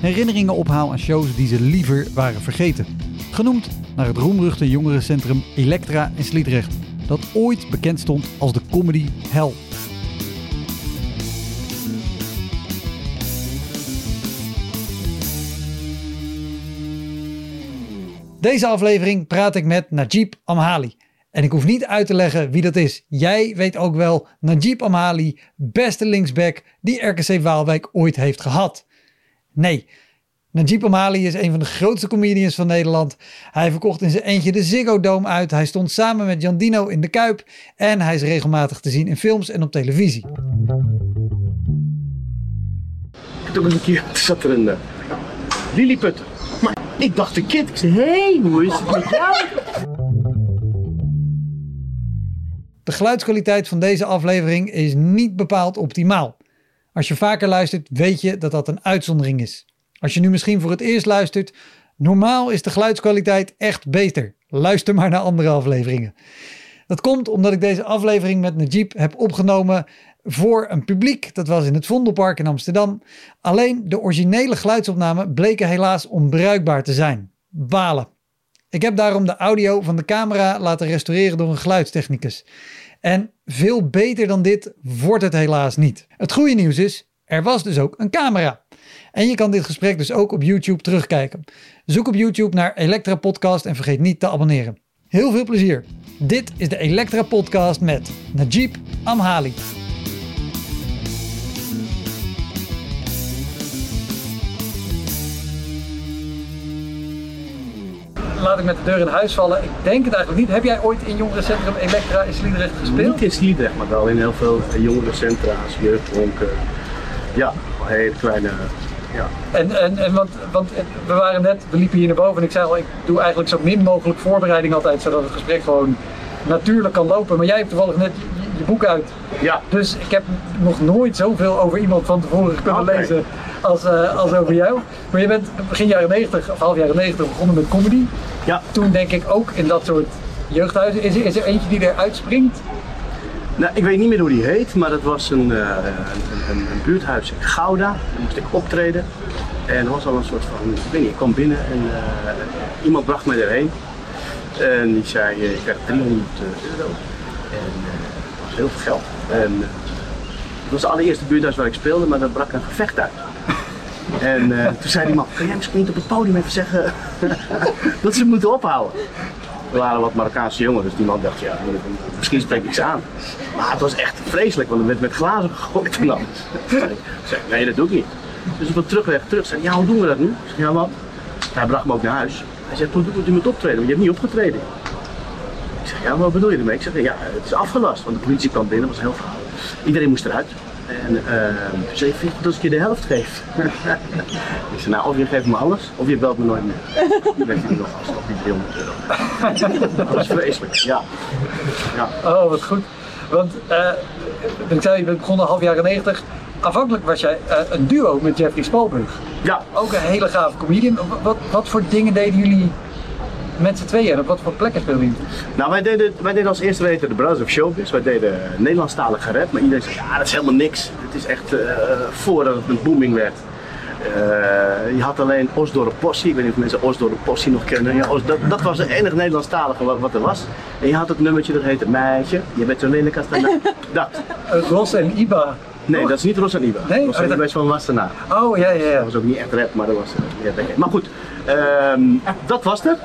herinneringen ophaal aan shows die ze liever waren vergeten. Genoemd naar het roemruchte jongerencentrum Elektra in Sliedrecht, dat ooit bekend stond als de comedy hell. Deze aflevering praat ik met Najib Amhali. En ik hoef niet uit te leggen wie dat is. Jij weet ook wel Najib Amhali, beste linksback die RKC Waalwijk ooit heeft gehad. Nee, Najib Amhali is een van de grootste comedians van Nederland. Hij verkocht in zijn eentje de Ziggo Dome uit. Hij stond samen met Jan Dino in de Kuip. En hij is regelmatig te zien in films en op televisie. Toen keer, zat er een uh, lilliputter. Maar ik dacht een kind. Ik zei, hé, hey, hoe is het met jou? De geluidskwaliteit van deze aflevering is niet bepaald optimaal. Als je vaker luistert, weet je dat dat een uitzondering is. Als je nu misschien voor het eerst luistert, normaal is de geluidskwaliteit echt beter. Luister maar naar andere afleveringen. Dat komt omdat ik deze aflevering met Najib heb opgenomen voor een publiek. Dat was in het Vondelpark in Amsterdam. Alleen de originele geluidsopnamen bleken helaas onbruikbaar te zijn. Balen. Ik heb daarom de audio van de camera laten restaureren door een geluidstechnicus. En veel beter dan dit wordt het helaas niet. Het goede nieuws is, er was dus ook een camera. En je kan dit gesprek dus ook op YouTube terugkijken. Zoek op YouTube naar Elektra Podcast en vergeet niet te abonneren. Heel veel plezier. Dit is de Elektra Podcast met Najib Amhali. Laat ik met de deur in huis vallen. Ik denk het eigenlijk niet. Heb jij ooit in jongerencentrum Elektra in Sliedrecht gespeeld? Niet in Sliedrecht, maar wel in heel veel jongerencentra's, jeugdronken. Ja, hele kleine ja. En, en, en want, want we waren net, we liepen hier naar boven en ik zei al, ik doe eigenlijk zo min mogelijk voorbereiding altijd, zodat het gesprek gewoon natuurlijk kan lopen. Maar jij hebt toevallig net je, boek uit. Ja. Dus ik heb nog nooit zoveel over iemand van tevoren kunnen lezen als, uh, als over jou. Maar je bent begin jaren 90 of half jaren 90 begonnen met comedy. Ja. Toen denk ik ook in dat soort jeugdhuizen. Is er, is er eentje die eruit springt? Nou, ik weet niet meer hoe die heet, maar dat was een, uh, een, een, een, buurthuis in Gouda. Daar moest ik optreden. En er was al een soort van, ik weet niet, ik kwam binnen en uh, iemand bracht mij erheen. En die zei, ik krijg 300 euro. En heel veel geld. En het was de allereerste buurthuis waar ik speelde, maar daar brak een gevecht uit. En toen zei die man, kan jij misschien niet op het podium even zeggen dat ze moeten ophouden? Er waren wat Marokkaanse jongeren, dus die man dacht, ja, misschien spreek ik ze aan. Maar het was echt vreselijk, want er werd met glazen gegooid en. Ik zei, nee, dat doe ik niet. Dus op de terugweg terug zei ja, hoe doen we dat nu? Ik zei, ja, wat? Hij bracht me ook naar huis. Hij zei, toen doe je moet optreden, want je hebt niet opgetreden. Ik zeg, ja, wat bedoel je ermee? Ik zeg, ja, het is afgelast, want de politie kwam binnen, dat was heel verhaal. Iedereen moest eruit. En uh, ze zei, vind je dat ik je de helft geef? ik zei, nou, of je geeft me alles, of je belt me nooit meer. Dan heb je nog vast op die 300 euro. dat was vreselijk, ja. ja. Oh, wat goed. Want, uh, ik zei, we begonnen half jaren 90. Afhankelijk was jij uh, een duo met Jeffrey Spalburg. Ja. Ook een hele gave comedian. Wat, wat voor dingen deden jullie met z'n tweeën op wat voor plekken speelden jullie? Nou, wij deden, wij deden als eerste weten de Brothers of Showbiz. Wij deden Nederlandstalig gered, maar iedereen zei ja, dat is helemaal niks. Het is echt uh, voordat het een booming werd. Uh, je had alleen Osdorp Possie, ik weet niet of mensen Osdorp Possie nog kennen. Ja, Os, dat, dat was het enige Nederlandstalige wat, wat, er was. En je had het nummertje dat heette Meisje, je bent zo lelijk als dat. Ros en Iba. Nee, dat is niet Ros en Iba. Nee? Ros en Iba is van Wassenaar. Oh ja, ja, ja. Dat was ook niet echt rap, maar dat was. Ja, maar goed, uh, dat was er.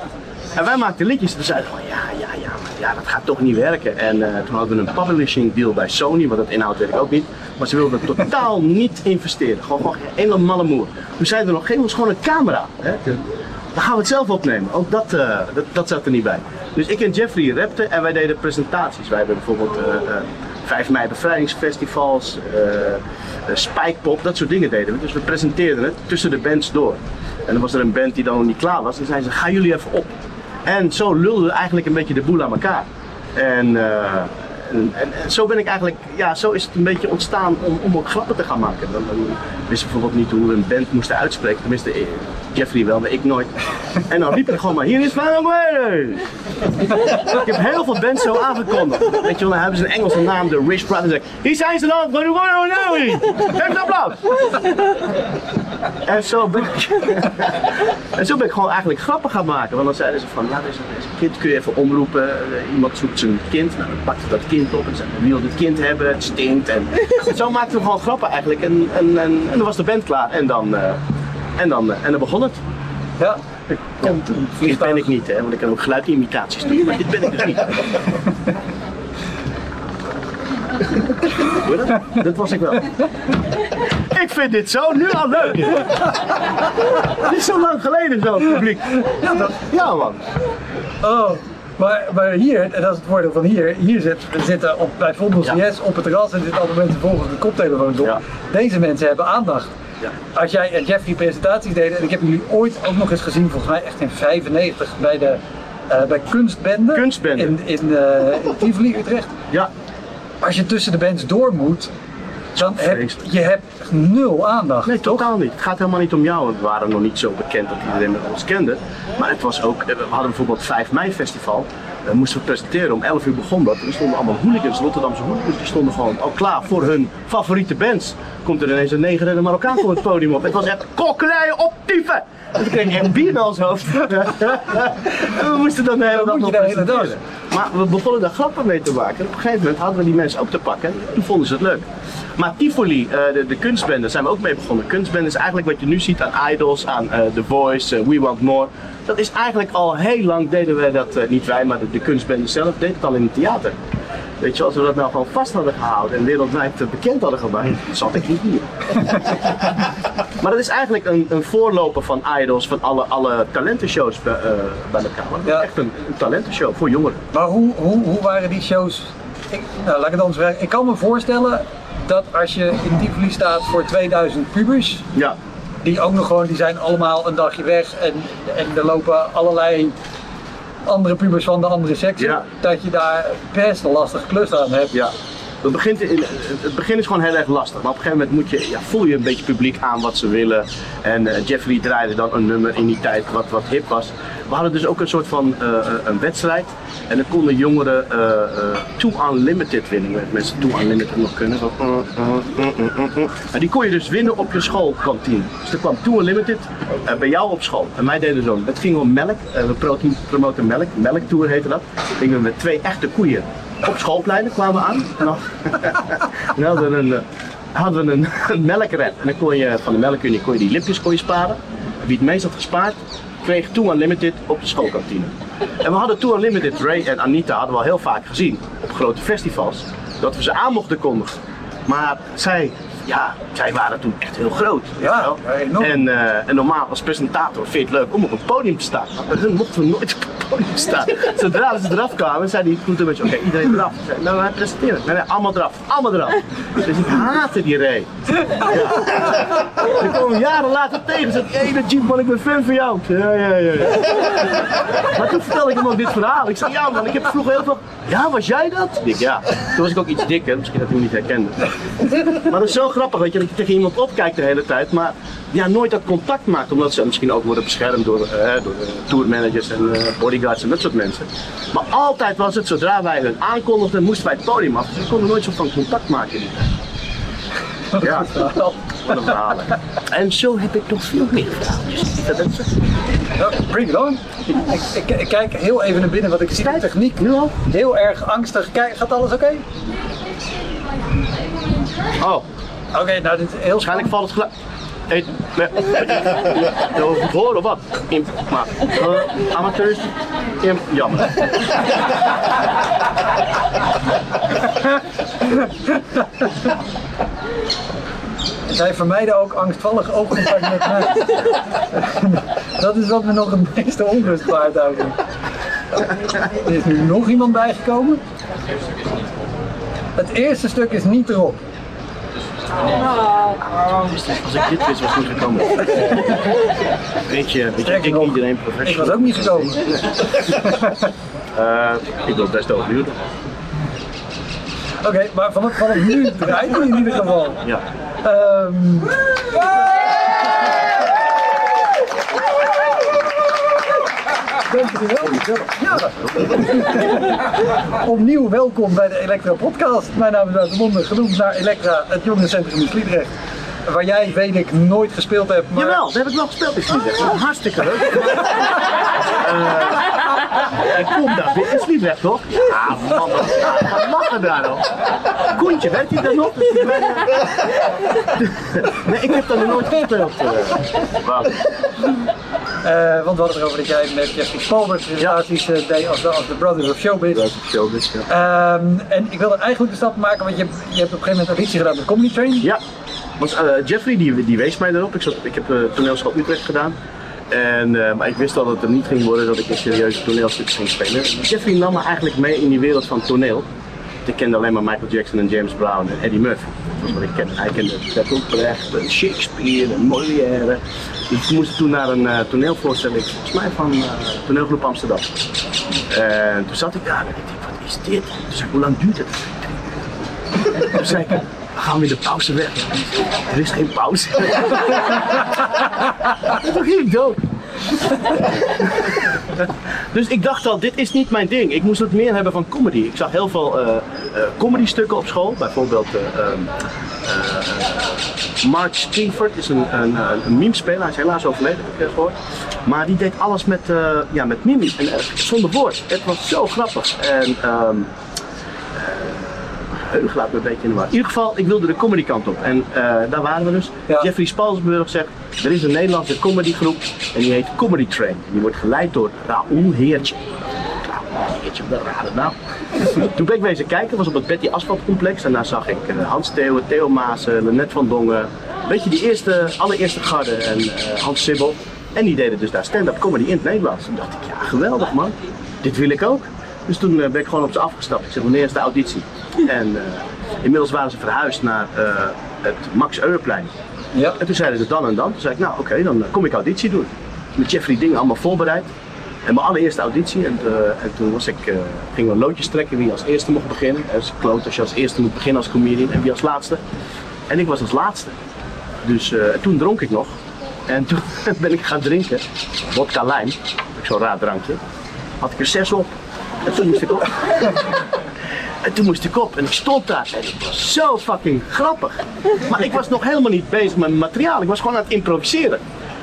En wij maakten liedjes en zeiden van ja, ja, ja, maar ja, dat gaat toch niet werken. En eh, toen hadden we een publishing deal bij Sony, want dat inhoud weet ik ook niet. Maar ze wilden totaal niet investeren. Gewoon, gewoon ene malle moer. Toen zeiden we nog, geef ons gewoon een camera. Hè? Dan gaan we het zelf opnemen. Ook dat, eh, dat, zat er niet bij. Dus ik en Jeffrey rapten en wij deden presentaties. Wij hebben bijvoorbeeld eh, eh, 5 mei bevrijdingsfestivals, Spikepop, dat soort dingen deden we. Dus we presenteerden het tussen de bands door. En dan was er een band die dan nog niet klaar was. En zeiden ze, gaan jullie even op. En zo lulden we eigenlijk een beetje de boel aan elkaar. En, eh, en, en, en zo ben ik eigenlijk, ja, zo is het een beetje ontstaan om, om ook grappen te gaan maken. Dan, dan wist bijvoorbeeld niet hoe we een band moesten uitspreken. Tenminste, eh, Jeffrey wel, maar ik nooit. En dan riep ik gewoon maar, hier is Van Ik heb heel veel bands zo aangekondigd. Weet je wel, dan hebben ze een Engelse naam, de Rich Brothers. Hier zijn ze dan, want to know? Geef een applaus! En zo ben ik, en zo ben ik gewoon eigenlijk grappen gaan maken. Want dan zeiden ze van, ja, deze, deze kind kun je even omroepen. Eh, Iemand zoekt zijn kind. Nou, dan pakte dat kind op en zei, wie wil dit kind hebben? Het stinkt. En zo maakten we gewoon grappen eigenlijk. En, en, en, en dan was de band klaar. En dan, eh, en dan, eh, en dan begon het. Ja. Een Dit ben ik niet, hè, want ik kan ook geluidimitaties doen. Maar dit ben ik dus niet. Dat? Dat was ik wel. Ik vind dit zo nu al leuk. Dit is zo lang geleden zo, publiek. Ja, dat, ja man. Oh, maar, maar hier, en dat is het voordeel van hier, hier zit, we zitten op, bij Vondels Ja. Yes op het terras en zitten allemaal mensen volgens de koptelefoons op. Ja. Deze mensen hebben aandacht. Ja. Als jij en Jeffrey presentaties deden, en ik heb jullie ooit ook nog eens gezien, volgens mij echt in 95 bij de eh, bij Kunstbende, Kunstbende. in, in, eh, in Tivoli, Utrecht. Ja, Als je tussen de bands door moet, dan heb Vreselijk. je hebt nul aandacht. nee, toch? totaal niet. Het gaat helemaal niet om jou. We waren nog niet zo bekend dat iedereen met ons kende. Maar het was ook, we hadden bijvoorbeeld 5 mei festival. Eh, moesten we presenteren. Om 11 uur begon dat. Er stonden allemaal hooligans, Rotterdamse hooligans. Die stonden gewoon al klaar voor hun favoriete bands. Komt er ineens een negen en een Marokkaan voor het podium op. Het was echt kokkeleien op dieven. En toen kreeg ik echt bier naar ons hoofd. en we moesten dan de hele dag nog presenteren. Maar we begonnen daar grappen mee te maken. En op een gegeven moment hadden we die mensen ook te pakken. En toen vonden ze het leuk. Maar Tivoli, eh, de, de kunstbende, daar zijn we ook mee begonnen. Kunstbende is eigenlijk wat je nu ziet aan Idols, aan eh, The Voice, eh, We Want More. Dat is eigenlijk al heel lang deden wij dat, eh, niet wij, maar de, de kunstbende zelf deed het al in het theater. Weet je, als we dat nou gewoon vast hadden gehouden en wereldwijd eh, bekend hadden gemaakt, zat ik niet hier. maar dat is eigenlijk een, een voorloper van Idols, van alle, alle talentenshows bij, eh, bij elkaar. Dat is Ja. echt een, een talentenshow voor jongeren. Maar hoe, hoe, hoe waren die shows? Ik, nou, laat ik het anders vragen. Ik kan me voorstellen dat als je in Tivoli staat voor 2000 pubers, Ja, die ook nog gewoon, die zijn allemaal een dagje weg en, en er lopen allerlei andere pubers van de andere seksen, Ja. dat je daar best een lastige klus aan hebt. Ja. Het, begint in, het begin is gewoon heel erg lastig, maar op een gegeven moment moet je, ja, voel je een beetje publiek aan wat ze willen. En eh, Jeffrey draaide dan een nummer in die tijd wat, wat hip was. We hadden dus ook een soort van eh, eh, een wedstrijd. En dan konden jongeren eh, Too Unlimited winnen. Met mensen Too Unlimited nog kunnen. Zo, eh, eh, eh, eh, eh, eh. En die kon je dus winnen op je schoolkantine. Dus er kwam Too Unlimited bij jou op school. En wij deden zo. Het ging om melk. We pro- promoten melk. Melktour heette dat. Gingen we met twee echte koeien op schoolpleinen kwamen we aan. En dan, en dan hadden we een, eh, hadden we een, een melkred. En dan kon je van de melkunie kon je die lipjes kon je sparen. En wie het meest had gespaard, kreeg Too Unlimited op de schoolkantine. En we hadden Too Unlimited, Ray en Anita hadden we al heel vaak gezien op grote festivals. Dat we ze aan mochten kondigen. Maar zij, ja, zij waren toen echt heel groot. Ja. En, eh, en normaal als presentator vind je het leuk om op een podium te staan. Maar bij hun mochten we nooit Zodra ze eraf kwamen, zei die goed een beetje, oké, iedereen eraf. Zei, nou, wij presenteren. Nee, nee, allemaal eraf, allemaal eraf. Dus ik haatte die. Ja. Ik kwam jaren later tegen en zei, hé, Jeep man, ik ben fan van jou. Ja, ja, ja. Maar toen vertelde ik hem ook dit verhaal. Ik zei, ja man, ik heb vroeger heel veel... Ja, was jij dat? Ik, ja. Toen was ik ook iets dikker, misschien dat hij me niet herkende. Maar dat is zo grappig, weet je, dat je tegen iemand opkijkt de hele tijd, maar ja, nooit dat contact maakt, omdat ze misschien ook worden beschermd door, eh, door eh, tourmanagers en eh, bodyguards en dat soort mensen. Maar altijd was het, zodra wij hun aankondigden, moesten wij het podium af. Dus we konden nooit zo van contact maken in die tijd. Ja, wat een verhaal. En zo heb ik nog veel meer verhaaltjes. Bring it on. Ik, ik, ik kijk heel even naar binnen, want ik zie de techniek Nu al? heel erg angstig. Kijk, gaat alles oké? Oh, Oké, nou dit is heel waarschijnlijk valt het geluid. Eet, nee, het horen of wat? Imp, maar uh, amateurs, imp, jammer. Zij vermijden ook angstvallig oogcontact met mij. Dat is wat me nog het meeste onrust baart eigenlijk. Er is nu nog iemand bijgekomen. Het eerste stuk is niet erop. Als ik dit wist, was ik niet gekomen. Weet je, weet je ik nog, iedereen Ik was professional. ook niet gekomen. Eh, ik wil best overduurd. Oké, maar vanaf, vanaf nu draait in ieder geval. Ja. Ehm Dankjewel. Ja. Opnieuw welkom bij de Elektra podcast. Mijn naam is Wouter Monde, genoemd naar Elektra, het jongerencentrum in Sliedrecht. Waar jij, weet ik, nooit gespeeld hebt. Maar... Jawel, dat heb ik wel gespeeld in Sliedrecht. Was hartstikke leuk. Eh, ik kom daar weer in Sliedrecht, toch? Ja, man, wat lachen daar nog. Koentje, werkt hij daar nog? Nee, ik heb daar nooit gespeeld. eh. Eh, want we hadden het erover dat jij met Jeffrey Spalberg presentaties eh, deed als de, als de Brothers of Showbiz. Dat is showbiz, ja. Ehm, en ik wilde eigenlijk de stap maken, want je, hebt- je hebt op een gegeven moment auditie gedaan met Comedy Train. Ja, want eh, Jeffrey die, die wees mij erop. Ik, zat, ik heb uh, toneelschool Utrecht gedaan. En, eh, maar ik wist al dat het niet ging worden dat ik een serieuze toneelstuk ging spelen. Jeffrey nam me eigenlijk mee in die wereld van toneel. Ik kende alleen maar Michael Jackson en James Brown en Eddie Murphy. Dat wat ik kende. Hij kende en Shakespeare en Molière. Dus we moesten toen naar een uh, toneelvoorstelling, volgens mij van uh, toneelgroep Amsterdam. En toen zat ik daar en ik dacht, wat is dit? Toen zei ik, hoe lang duurt het? Toen zei ik, gaan we in de pauze weg. Er is geen pauze. Toen ging ik dood. dus ik dacht al, dit is niet mijn ding. Ik moest wat meer hebben van comedy. Ik zag heel veel uh, comedy stukken op school. Bijvoorbeeld uh, Mark Stringford is een, een, een meme-speler. Hij is helaas overleden, heb. Maar die deed alles met, ja, met mimi's en zonder woord. Het was zo grappig. En, um, geheugen laat me een beetje in de war. In ieder geval, ik wilde de comedy kant op. En uh, daar waren we dus. Ja. Jeffrey Spalsburg zegt, er is een Nederlandse comedygroep en die heet Comedy Train. Die wordt geleid door Raoul Heertje. Raoul Heertje, wat een rare naam. Toen ben ik wezen kijken, was op het Betty Asphalt complex. En daar zag ik uh, Hans Theo, Theo Maas, Lennet van Dongen. Een beetje die eerste, allereerste garde en uh, Hans Sibbel. En die deden dus daar stand-up comedy in het Nederlands. Toen dacht ik, ja geweldig man, dit wil ik ook. Dus toen ben ik gewoon op ze afgestapt. Ik zeg, wanneer is de auditie? En uh, inmiddels waren ze verhuisd naar uh, het Max Eulerplein. Ja. En toen zeiden ze dan en dan. Toen zei ik, nou oké, okay, dan kom ik auditie doen. Met Jeffrey dingen allemaal voorbereid. En mijn allereerste auditie. En, uh, en toen was ik, gingen we loodjes trekken wie als eerste mocht beginnen. Het is kloot als je als eerste moet beginnen als comedian en wie als laatste. En ik was als laatste. Dus toen dronk ik nog. En toen ben ik gaan drinken. Vodka lime. Zo'n raar drankje. Had ik er zes op. En toen moest ik op. En toen moest ik op en ik stond daar en het was zo fucking grappig. Maar ik was nog helemaal niet bezig met mijn materiaal. Ik was gewoon aan het improviseren.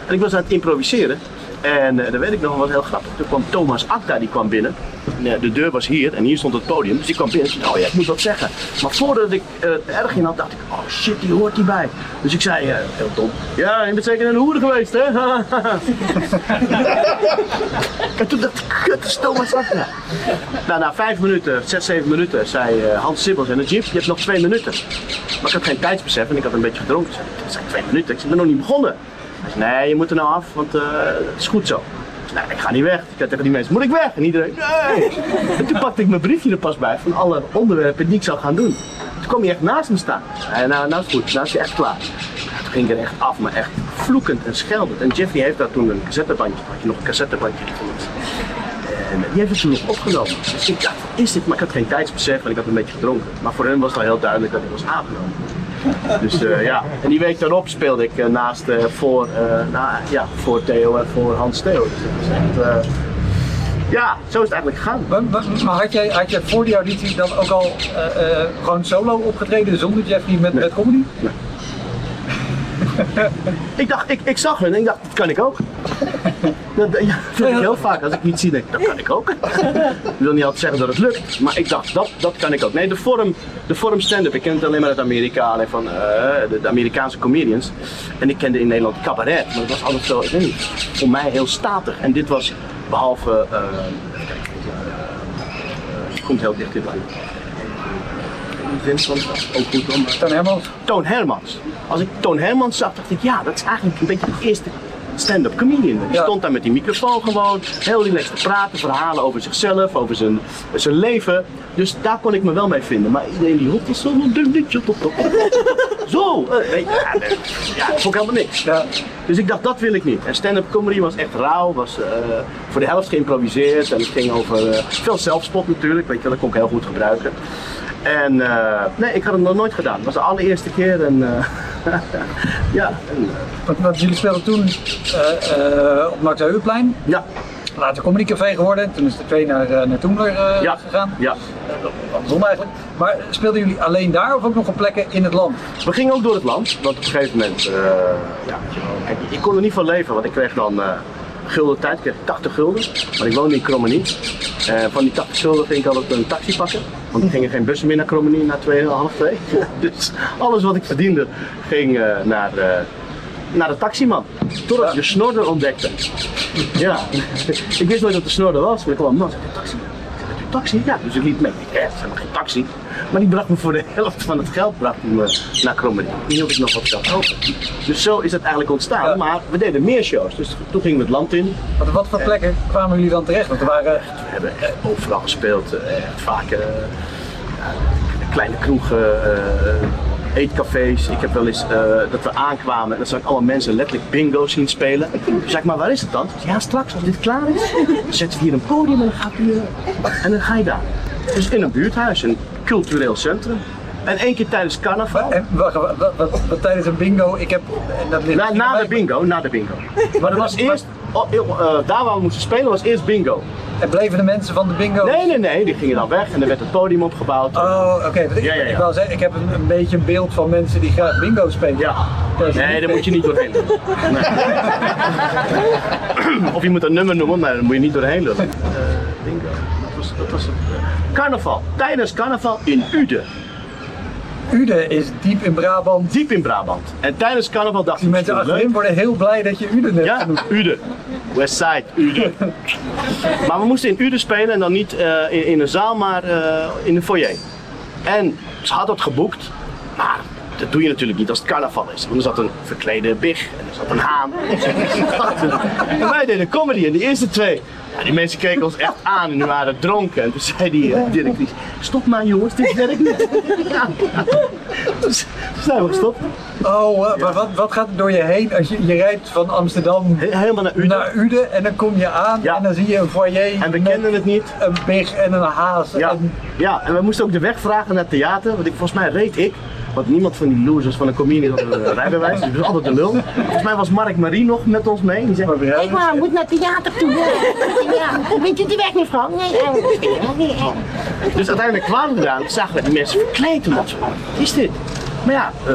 En ik was aan het improviseren. En uh, dat weet ik nog, was heel grappig. Toen kwam Thomas Akta, die kwam binnen. En, uh, de deur was hier en hier stond het podium. Dus die kwam binnen en zei, oh ja, ik moet wat zeggen. Maar voordat ik uh, het erg in had, dacht ik, oh shit, die hoort hierbij. Dus ik zei, heel dom, ja, je bent zeker een hoer geweest, hè? en toen dacht ik, kut, is Thomas Akta. Nou, na vijf minuten, zes, zeven minuten, zei Hans Sibbels en de jeep, je hebt nog twee minuten. Maar ik had geen tijdsbesef en ik had een beetje gedronken. Ik zei, twee minuten, ik ben nog niet begonnen. Nee, je moet er nou af, want uh, het is goed zo. Nee, ik ga niet weg. Ik zei tegen die mensen, moet ik weg? En iedereen, nee. En toen pakte ik mijn briefje er pas bij van alle onderwerpen die ik zou gaan doen. Toen kwam hij echt naast me staan. Zei, nou, nou is goed, nou is hij echt klaar. Toen ging ik er echt af, maar echt vloekend en scheldend. En Jeffrey heeft daar toen een cassettebandje, had je nog een cassettebandje gevoerd. En die heeft het toen nog opgenomen. Dus ik dacht, is dit? Maar ik had geen tijdsbesef en ik had een beetje gedronken. Maar voor hen was het al heel duidelijk dat ik was aangenomen. Dus uh, ja, en die week daarop speelde ik uh, naast uh, voor, nou, ja, voor Theo en voor Hans Theo. Dus dat echt, ja, zo is het eigenlijk gegaan. Maar, maar, maar, had, jij, had jij voor die auditie dan ook al gewoon solo opgetreden zonder Jeffrey met, nee. met comedy? Nee. Ik dacht, ik, ik zag hun en ik dacht, dat kan ik ook. Dat, vind ik heel vaak. Als ik niet zie, denk dat kan ik ook. Ik wil niet altijd zeggen dat het lukt, maar ik dacht, dat, dat kan ik ook. Nee, de vorm, de vorm stand-up, ik ken het alleen maar uit Amerika, alleen van eh, de, Amerikaanse comedians. En ik kende in Nederland cabaret, maar dat was altijd zo, ik weet niet, voor mij heel statig. En dit was, behalve, eh, eh, komt heel dicht in Vincent, ook goed hoor, maar- Toon Hermans. Toon Hermans. Als ik Toon Hermans zag, dacht ik, ja, dat is eigenlijk een beetje de eerste stand-up comedian. Die Ja. stond daar met die microfoon gewoon, heel relaxed te praten, verhalen over zichzelf, over zijn, zijn leven. Dus daar kon ik me wel mee vinden. Maar iedereen die is zo. Zo, weet je, ja, ja, dat vond ik helemaal niks. Ja. Dus ik dacht, dat wil ik niet. En stand-up comedy was echt rauw, was eh, voor de helft geïmproviseerd. En het ging over eh, veel zelfspot natuurlijk, weet je wel, dat kon ik heel goed gebruiken. En eh, nee, ik had het nog nooit gedaan. Het was de allereerste keer en eh, ja, en, eh, Want, want jullie speelden toen op Max Heuvelplein. ja, Later Comedy Café geworden. Toen is de twee naar, naar Toemler ja, gegaan. ja. Andersom eigenlijk. Maar speelden jullie alleen daar of ook nog op plekken in het land? We gingen ook door het land, want op een gegeven moment, ja, ik kon er niet van leven, want ik kreeg dan gulden tijd, ik kreeg 80 gulden, maar ik woonde in Krommenie. Eh, van die 80 gulden ging ik altijd een taxi pakken, want er gingen geen bussen meer naar Krommenie na 2, half 2. dus alles wat ik verdiende ging eh, naar, eh, naar de taximan, totdat ik de snorder ontdekte. Ja, ik wist nooit dat de snorder was, maar ik kwam, man, de taxi. Ik zeg, "Heb je taxi? Ja, dus ik liet mee. Ik is helemaal geen taxi. Maar die bracht me voor de helft van het geld bracht me naar Krommenie. Die hield ik nog wat geld over. Dus zo is het eigenlijk ontstaan. Ja. Maar we deden meer shows. Dus toen gingen we het land in. Wat, wat voor plekken kwamen jullie dan terecht? Want er waren We hebben echt overal gespeeld. eh, Echt vaak ja, kleine kroegen, eh, eetcafés. Ik heb wel eens eh, dat we aankwamen en dan zag ik allemaal mensen letterlijk bingo zien spelen. Toen zei ik, maar waar is het dan? Ja, straks als dit klaar is, zetten we hier een podium en dan, gaat u, eh, en dan ga je daar. Dus in een buurthuis, een cultureel centrum. En één keer tijdens carnaval. En wacht, wat, wat, wat- wat tijdens een bingo, ik heb... Dat ligt Na, de bingo, na de bingo. Maar dat was eerst, oh, eh, daar waar we moesten spelen was eerst bingo. En bleven de mensen van de bingo... Nee, nee, nee, die gingen dan weg en er werd het podium opgebouwd. Oh, oké. want ik, Ja, ja, ja. ik wou zeggen, ik heb een, een beetje een beeld van mensen die graag bingo spelen. Ja. Nee, daar moet je niet doorheen lullen. Nee. Of je moet een nummer noemen, maar daar moet je niet doorheen lullen. Eh, bingo. Dat was, dat was het. eh, Carnaval. Tijdens carnaval in Uden. Uden is diep in Brabant. Diep in Brabant. En tijdens carnaval dacht Die mensen achterin worden heel blij dat je Uden hebt Ja, genoemd. Uden. Westside, Uden. maar we moesten in Uden spelen en dan niet eh, in, in een zaal, maar eh, in een foyer. En ze hadden het geboekt, maar dat doe je natuurlijk niet als het carnaval is. Want er zat een verklede big en er zat een haan. en wij deden comedy en de eerste twee. Ja, die mensen keken ons echt aan en die waren dronken. En toen zei die eh, directrice, stop maar jongens, dit werkt niet. ja. Dus toen zijn we gestopt. Oh, maar wat, wat gaat er door je heen als je, je rijdt van Amsterdam He- helemaal naar Uden. naar Uden en dan kom je aan Ja. en dan zie je een foyer En we met kenden het niet. een big en een haas. Ja, En, ja, en we moesten ook de weg vragen naar het theater, want ik, volgens mij reed ik. Want niemand van die losers van een comedian had een eh, rijbewijs, dus was altijd de lul. Volgens mij was Mark Marie nog met ons mee. Die zei, Maar Ik maar, moet naar het theater toe. Ja. Weet je de weg, mevrouw? Nee, nee. Dus uiteindelijk kwamen we daar en zagen we die mensen verkleed. En dat wat is dit? Maar ja, eh,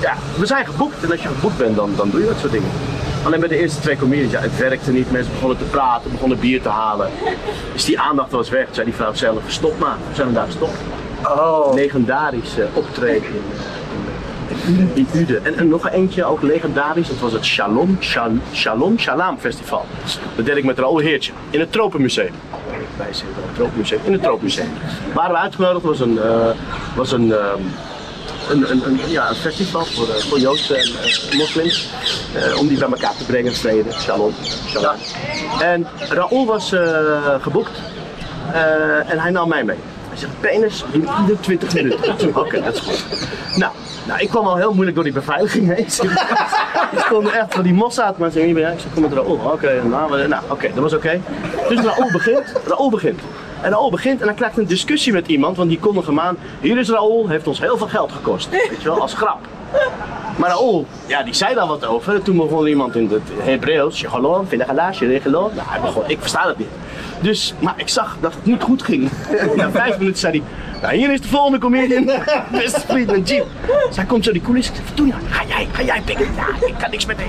ja, we zijn geboekt en als je geboekt bent, dan, dan doe je dat soort dingen. Alleen bij de eerste twee comedians, ja, het werkte niet. Mensen begonnen te praten, begonnen bier te halen. Dus die aandacht was weg. Toen zei die vrouw zelf, stop maar. Toen zijn we daar gestopt. Oh, legendarisch eh, optreden in, Uden. En, en nog eentje, ook legendarisch, dat was het Shalom, Shal, Shalom Shalam Festival. Dat deed ik met Raoul Heertje in het Tropenmuseum. Wij zitten in het Tropenmuseum, in het Tropenmuseum. Waren we uitgenodigd, was een, eh, was een, ehm, een, een, een, ja, een festival voor, eh, voor Joodse en eh, moslims. om die bij elkaar te brengen, vrede, Shalom. Shalom. En Raoul was geboekt en hij nam mij mee. Zegt, penis ieder 20 minuten. Oké, dat is goed. Nou, nou, ik kwam al heel moeilijk door die beveiliging heen. Ik stond echt van die Mossad, maar zei, ik zeg, kom met Raoul. Oké, nou, nou, oké, dat was oké. Dus Raoul begint, Raoul begint. En Raoul begint en dan krijgt een discussie met iemand, want die kondigt hem aan. Hier is Raoul, heeft ons heel veel geld gekost. Weet je wel, als grap. Maar Raoul, ja, die zei daar wat over. En toen begon iemand in het Hebreeuws, Shalom, Finagala, Shalom. Nou, hij begon, ik versta dat niet. Dus, maar ik zag dat het niet goed ging. Na vijf minuten zei hij, nou, hier is de volgende comedian, vriend met Jeep. Hij komt zo die coulissen, ik zeg, wat doe je nou? Ga jij, ga jij pikken? Ja, ik kan niks met hem.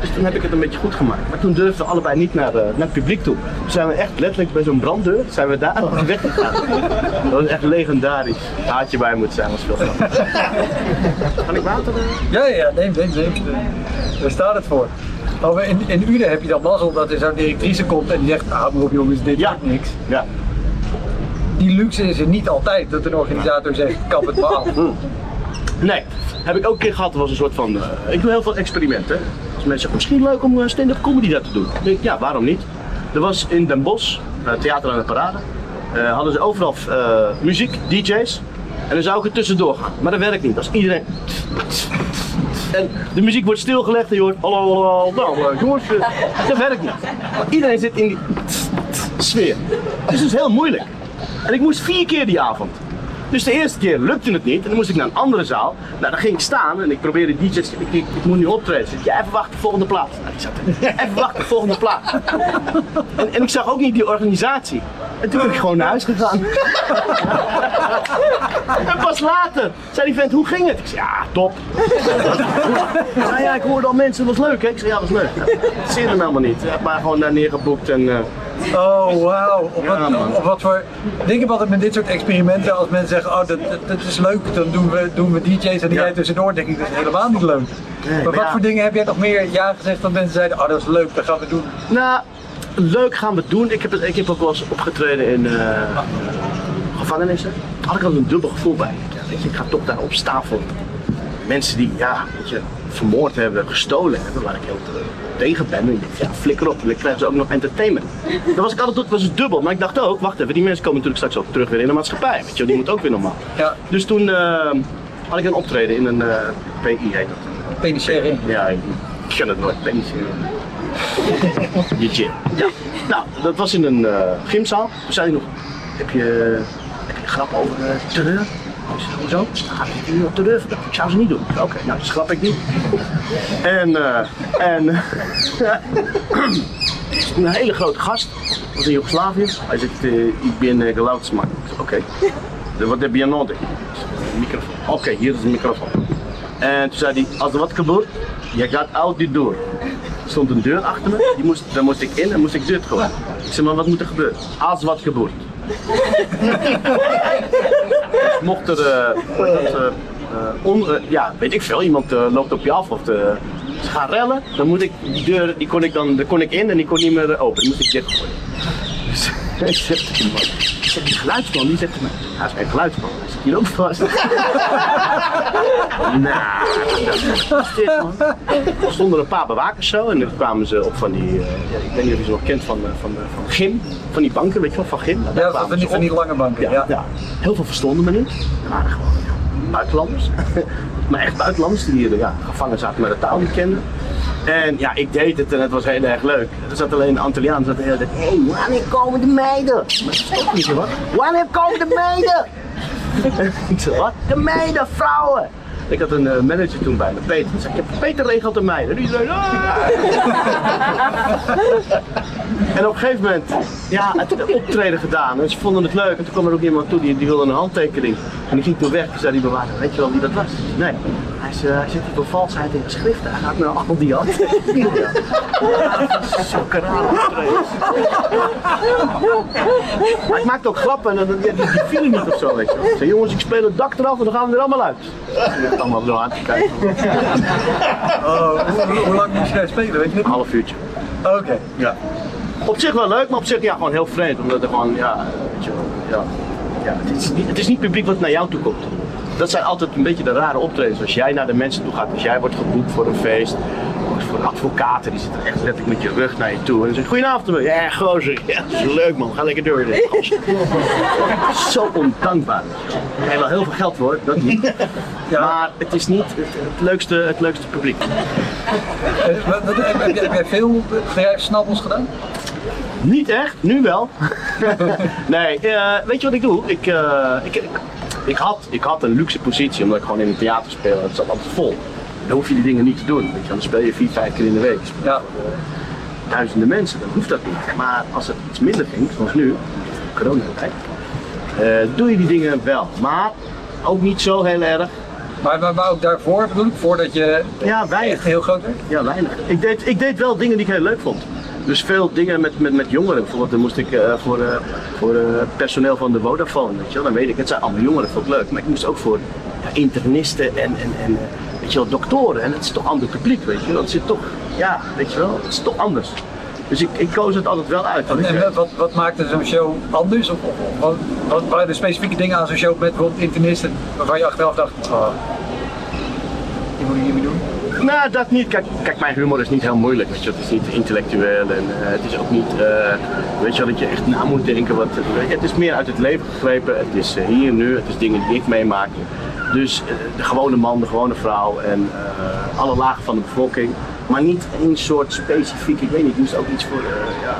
Dus toen heb ik het een beetje goed gemaakt. Maar toen durfden we allebei niet naar, eh, naar het publiek toe. Toen zijn we echt letterlijk bij zo'n branddeur, zijn we daar weggegaan. Dat was echt legendarisch. Haatje bij moet zijn, was veel grappig. Kan ik water? Ja, ja, neem, neem, neem. Daar staat het voor. Maar in, in Uden heb je dan mazzel dat er zo'n directrice komt en die zegt, ah maar op jongens, dit Ja. wordt niks. Ja. Die luxe is er niet altijd, dat een organisator zegt, kap het maar af. Nee, heb ik ook een keer gehad. Was een soort van. eh, ik doe heel veel experimenten. Dus mensen zeggen misschien leuk om eh, stand-up comedy dat te doen. Ik denk, ja, waarom niet? Er was in Den Bosch, eh, Theater aan de Parade, hadden ze overal muziek, DJ's. En dan zou ik er tussendoor. Maar dat werkt niet. Als iedereen. En de muziek wordt stilgelegd en je hoort. Hallo, hallo, nou, eh, jongens. eh, Dat werkt niet. Iedereen zit in die sfeer. Dus het is heel moeilijk. En ik moest vier keer die avond. Dus de eerste keer lukte het niet en dan moest ik naar een andere zaal. Nou, dan ging ik staan en ik probeerde DJ's, ik, ik, ik moet nu optreden. Ik zeg, ja, even wachten, volgende plaat. Nou, die zat. Even wachten, volgende plaat. En, en ik zag ook niet die organisatie. En toen ben ik gewoon naar huis gegaan. En pas later zei die vent, hoe ging het? Ik zei, ja, top. Nou ja, ik hoorde al mensen, het was leuk hè? Ik zei, ja, dat was leuk. Dat zie je hem helemaal niet. Ik heb maar gewoon daar neergeboekt en... eh, Oh, wauw. Op, Ja, wat, op wat voor... Denk ik altijd met dit soort experimenten, als mensen zeggen, oh, dat, dat, dat is leuk, dan doen we, doen we DJ's en die Ja. jij tussendoor, denk ik, dat is helemaal niet leuk. maar wat ja. voor dingen heb jij nog meer ja gezegd dat mensen zeiden, oh, dat is leuk, dat gaan we doen. Nou, leuk gaan we doen. Ik heb, het, ik heb ook wel eens opgetreden in eh, gevangenissen. Had ik al een dubbel gevoel bij. Ja, weet je, ik ga toch daar op staan voor mensen die ja, weet je, vermoord hebben, gestolen hebben, waar ik heel te- tegen ben. En ik dacht, ja, flikker op, dan krijgen ze ook nog entertainment. Dat was ik altijd was het dubbel. Maar ik dacht ook, wacht even, die mensen komen natuurlijk straks ook terug weer in de maatschappij. Weet je, die moet ook weer normaal. Ja. Dus toen eh, had ik een optreden in een eh, PI heet dat. Penitentiaire. Ja, ik ken het nooit. Penis. Je gym. Ja. Nou, dat was in een eh, gymzaal. Toen zei hij nog, heb je, een grap over eh, terreur? Ik zei, hoezo? Nu op terreur verdacht? Ik zou ze niet doen. Oké, nou, dat schrap ik niet. En, eh, en een hele grote gast, was in Joegoslavië. Hij zegt, eh, ik ben uh, Oké. Wat heb je nodig? Microfoon. Oké, hier is een microfoon. En toen zei hij, als er wat gebeurt, je gaat uit die deur. Stond een deur achter me, die moest, daar moest ik in en moest ik dit gooien. Ik zei, maar wat moet er gebeuren? Als wat gebeurt. Mocht er, eh, dat, eh, eh, ja, weet ik veel, iemand loopt op je af of ze gaan rellen, dan moet ik, die deur, die kon ik dan, daar kon ik in en die kon niet meer open. Die moest ik dicht gooien. Dus ik zeg tegen die man, ik zeg, die geluidsman, die zegt tegen mij, hij is geen geluidsman, hij zit hier ook vast. nou, dat is dit man. Er stonden een paar bewakers zo en dan kwamen ze op van die, eh, ja, ik weet niet of je ze nog kent van, eh, van, eh, van Gym, van die banken, weet je wel, van Gym. Nou, daar Ja, van die, van lange banken. Ja, Ja. ja. heel veel verstonden me niet. Er waren gewoon ja, buitenlanders. maar echt buitenlanders die hier ja, gevangen zaten met de taal niet kenden. En ja, ik deed het en het was heel erg leuk. Er zat alleen een Antilliaan, zat de hé, hey, wanneer komen de meiden? Maar niet, hoor. Wanneer komen de meiden? ik zei, wat? De meiden, vrouwen! Ik had een eh, manager toen bij me, Peter. Ik zei, Peter regelt de meiden. En iedereen, "Ah!" En op een gegeven moment, ja, het een optreden gedaan. En ze vonden het leuk. En toen kwam er ook iemand toe die, die wilde een handtekening. En die ging toen weg. Toen zei die bewaarder, weet je wel wie dat was? Nee. Hij, is, eh, hij zit hier voor valsheid in geschriften. Hij gaat naar al die handtekeningen. Zulke rare optredens. Maar ik maakte ook grappen en dan, ja, die, die vielen niet of zo, weet je wel. Ik zei, jongens, ik speel het dak eraf en dan gaan we er allemaal uit. Ik ben allemaal zo aan te kijken. Oh, hoe, hoe lang moest jij spelen, weet je Een dat? half uurtje. Oké. Ja. Op zich wel leuk, maar op zich ja, gewoon heel vreemd. Omdat er gewoon, ja, weet je wel, ja. ja het, is niet, het is niet publiek wat naar jou toe komt. Dat zijn altijd een beetje de rare optredens. Als jij naar de mensen toe gaat, als jij wordt geboekt voor een feest. Voor advocaten, die zitten echt letterlijk met je rug naar je toe. En dan zeggen goedenavond man. Ja, gozer. Ja, dat is leuk man. Ga lekker door. Zo ondankbaar. Je wel heel veel geld voor, dat niet. Maar het is niet het, het leukste, het leukste publiek. Eh, wat- wat- Heb, heb jij- veel bedrijfssnabbels gedaan? Niet echt, nu wel. nee, eh, weet je wat ik doe? Ik, eh, ik, ik, ik, had, ik had een luxe positie omdat ik gewoon in een theater speel. Het zat altijd vol. Dan hoef je die dingen niet te doen. Weet je, dan speel je vier, vijf keer in de week. Ja. duizenden mensen, dan hoeft dat niet. Maar als het iets minder ging, zoals nu, coronatijd, eh doe je die dingen wel. Maar ook niet zo heel erg Maar, maar, maar ook daarvoor bedoel ik, voordat je Ja, weinig. echt heel groot werd? Ja, weinig. Ik deed, ik deed wel dingen die ik heel leuk vond. Dus veel dingen met, met, met jongeren. Bijvoorbeeld dan moest ik eh, voor, eh, voor eh, personeel van de Vodafone, weet je wel. Dan weet ik, het zijn allemaal jongeren, vond ik leuk. Maar ik moest ook voor internisten en, en, en weet je wel, doktoren. En het is toch ander publiek, weet je wel. Het zit toch, ja, weet je wel, het is toch anders. Dus ik, ik koos het altijd wel uit. En wat, wat maakte zo'n show anders? Of, wat, waren er specifieke dingen aan zo'n show met bijvoorbeeld internisten waarvan je achteraf dacht, oh, die? Nou, dat niet. Kijk, kijk, mijn humor is niet heel moeilijk. Weet je. Het is niet intellectueel en eh, het is ook niet, eh, weet je dat je echt na moet denken. Wat, het is meer uit het leven gegrepen. Het is eh, hier nu, het is dingen die ik meemaak. Dus de gewone man, de gewone vrouw en alle lagen van de bevolking. Maar niet één soort specifiek, ik weet niet, ik moest ook iets voor ja,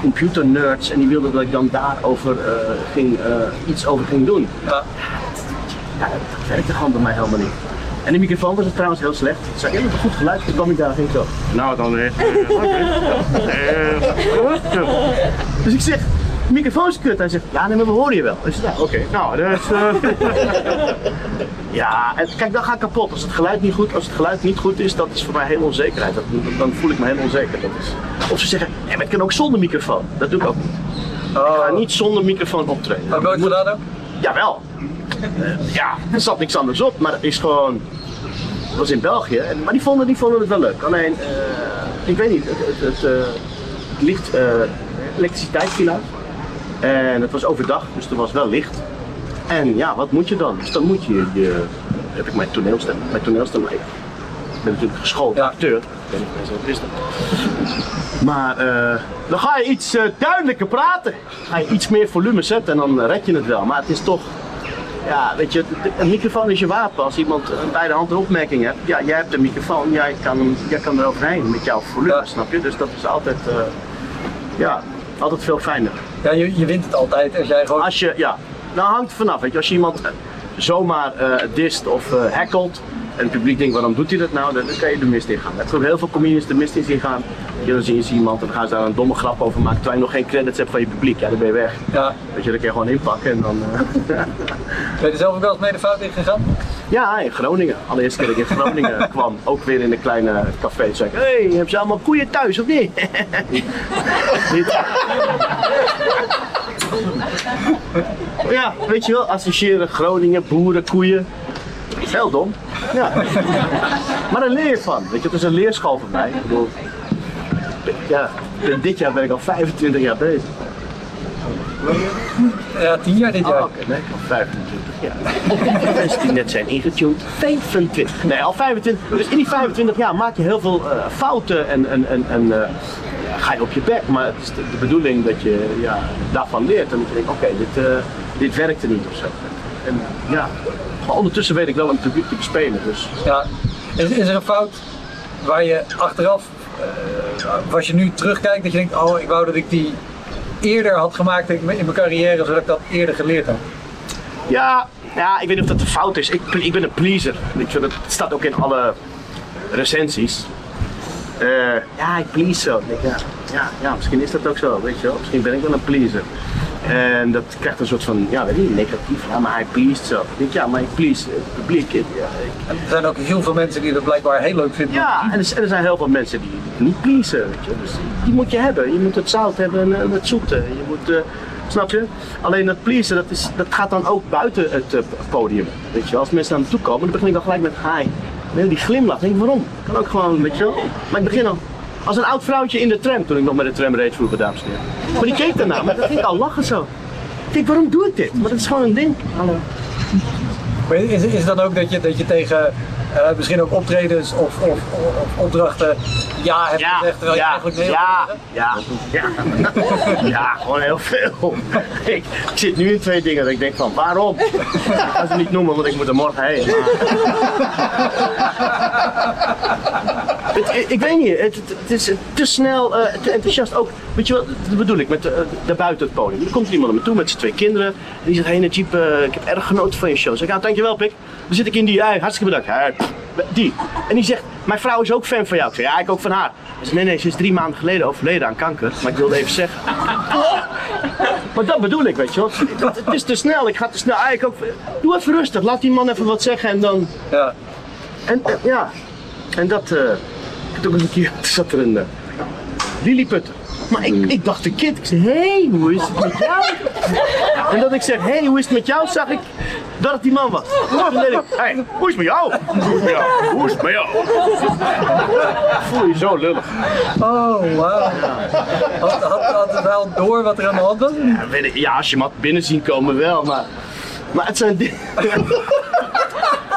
computernerds en die wilden dat ik dan daarover ging, iets over ging doen. Ja. Ja, dat werkte gewoon bij mij helemaal niet. En de microfoon was het trouwens heel slecht. Ik zei, je hebt een goed geluid, toen kwam ik daar ik zo. Nou, dan weer. Dus ik zeg, de microfoon is kut. Hij zegt, ja, nee, maar we horen je wel. Ik zeg, ja, oké. Nou, dat is... eh, ja, en kijk, dan ga ik kapot. Als het geluid niet goed, als het geluid niet goed is, dat is voor mij heel onzekerheid. Dat, dan voel ik me heel onzeker. Dat is... Of ze zeggen, ja, maar het kan ook zonder microfoon. Dat doe ik ook niet. Ik ga niet zonder microfoon optreden. Heb je gedaan ook? Jawel. Eh, ja, er zat niks anders op, maar het is gewoon. Het was in België, en, maar die vonden, die vonden het wel leuk. Alleen, eh, ik weet niet, het, het, het, eh, het licht, elektriciteit viel uit. En het was overdag, dus er was wel licht. En ja, wat moet je dan? Dus dan moet je, je heb ik mijn toneelstem, mijn toneelstem, ik ben natuurlijk geschoold Ja. acteur. Ik of mensen dat wisten. Maar dan ga je iets duidelijker praten. Ga je iets meer volume zetten en dan red je het wel. Maar het is toch, ja, weet je, een microfoon is je wapen. Als iemand een bij de hand een opmerking hebt, ja, jij hebt een microfoon, jij kan, hem, jij kan er overheen met jouw volume, Ja. snap je? Dus dat is altijd, eh, ja, altijd veel fijner. Ja, je, je wint het altijd als jij gewoon... Als je, ja, nou hangt vanaf. Weet je, als je iemand eh, zomaar eh dist of eh hackelt en het publiek denkt waarom doet hij dat nou, dan kan je de mist in gaan. Er hebben heel veel comedians de mist in gaan. Je, dan zie je iemand en dan gaan ze daar een domme grap over maken terwijl je nog geen credits hebt van je publiek. Ja, dan ben je weg. Ja. Weet je, dan kun je gewoon inpakken en dan... eh, Ben je er zelf ook wel eens mee de fout in gegaan? ja, in Groningen. Allereerste keer dat ik in Groningen kwam, ook weer in een kleine café. Toen zei ik, hé, hey, hebben ze allemaal koeien thuis of niet? Niet. Ja, weet je wel, associëren Groningen, boeren, koeien. Heel dom. Ja. Maar daar leer je van. Weet je, het is een leerschool voor mij. Ik bedoel, ja, dit jaar ben ik al 25 jaar bezig. Ja, tien jaar dit Oh, jaar. oké, nee, al 25 jaar. Mensen die net zijn ingetuned, 25. Nee, al 25. Dus in die 25 jaar maak je heel veel eh, fouten en, en, en, en eh, ja, ga je op je bek. Maar het is de, de bedoeling dat je ja, daarvan leert. En dat je denkt, oké, dit, eh, dit werkte niet of zo. En ja, maar ondertussen weet ik wel een publiek te bespelen. Dus Ja. Is, is er een fout waar je achteraf, eh, als je nu terugkijkt, dat je denkt, oh, ik wou dat ik die eerder had gemaakt in mijn carrière, zodat ik dat eerder geleerd had? Ja, ja, ik weet niet of dat een fout is. Ik, ik ben een pleaser. Je, dat staat ook in alle recensies. Eh, ja, ik please zo. Ik ja, ja, ja, misschien is dat ook zo, weet je wel. Misschien ben ik wel een pleaser. En dat krijgt een soort van, ja, weet je, niet, negatief. Ja, maar hij pleased zo. Ik denk, ja, maar ik please het publiek. Ja, ik- En er zijn ook heel veel mensen die dat blijkbaar heel leuk vinden. ja, en er, zijn- er zijn heel veel mensen die het niet pleasen, weet je. Dus die moet je hebben. Je moet het zout hebben en eh, het zoete. Je moet, eh, snap je? Alleen dat pleasen, dat, is, dat gaat dan ook buiten het eh, podium. Weet je als mensen naar me toe komen, dan begin ik dan gelijk met hi. Nee, die glimlach, denk ik, waarom? Kan ook gewoon, weet je wel. Maar ik begin al als een oud vrouwtje in de tram, toen ik nog met de tram reed vroeger, dames en heren. Maar die keek daarna, maar dan ging al lachen zo. Ik denk, waarom doe ik dit? Maar dat is gewoon een ding. Hallo. Is, is dan ook dat je, dat je tegen eh, misschien ook optredens of, of, of, opdrachten ja hebt gezegd, terwijl je eigenlijk nee ja, ja, ja, ja, gewoon heel veel. ik, ik zit nu in twee dingen dat ik denk van waarom? Ik ga ze niet noemen, want ik moet er morgen heen. Het- ik, ik weet niet, het, het, is te snel, eh, te enthousiast ook. Weet je wat, dat bedoel ik, met de, de buiten het podium. Er komt er iemand naar me toe met zijn twee kinderen. En die zegt, hé hey, eh, ik heb erg genoten van je show. Ik zeg, nou dankjewel pik. Dan zit ik in die, hey, hartstikke bedankt. Hey, die. En die zegt, mijn vrouw is ook fan van jou. Ik zeg, ja, ik ook van haar. Hij zegt, nee, nee, ze is drie maanden geleden overleden aan kanker. Maar ik wilde even zeggen. Maar dat bedoel ik, weet je wel. Het, het is te snel, ik ga te snel. Eigenlijk ook, doe even rustig, laat die man even wat zeggen en dan... Ja. En eh, ja, en dat... eh ook eens een keer, toen zat er een uh, lilliputter. Maar ik, ik dacht een kind, ik zei, hé, hey, hoe is het met jou? En dat ik zeg, hé, hey, hoe is het met jou, zag ik dat het die man was. Toen ik, hé, hey, hoe is het met jou? Hoe is het met jou? Hoe is het met jou? Voel je zo lullig. Oh, wauw. Had, had, had het wel door wat er aan de hand was? Ja, weet ik, ja, als je hem had binnen zien komen wel, maar, maar het zijn dingen.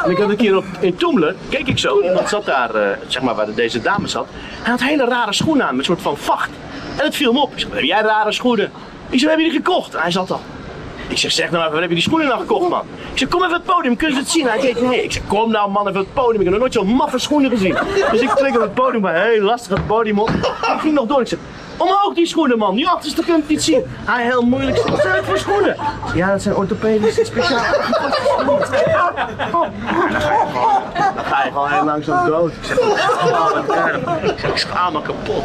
En ik had een keer op, in Toemler, keek ik zo, iemand zat daar, eh, zeg maar waar deze dame zat. Hij had hele rare schoenen aan, met een soort van vacht. En het viel me op. Ik zei, heb jij rare schoenen? Ik zei, heb je die gekocht? En hij zat al. Ik zeg, zeg nou even, waar heb je die schoenen nou gekocht, man? Ik zeg, kom even het podium, kun je het zien? Hij deed, nee. Ik zeg, kom nou man, even het podium. Ik heb nog nooit zo'n maffe schoenen gezien. Dus ik trek op het podium, maar heel lastig het podium op. Ik ging nog door. Ik zeg, omhoog die schoenen, man. Die achterste kunt het niet zien. Hij heel moeilijk. Wat zijn het voor schoenen? Ja, dat zijn orthopedische speciaal. Dan ga je gewoon heel langzaam dood. Ik zeg. Ik zeg, ik schaam me kapot.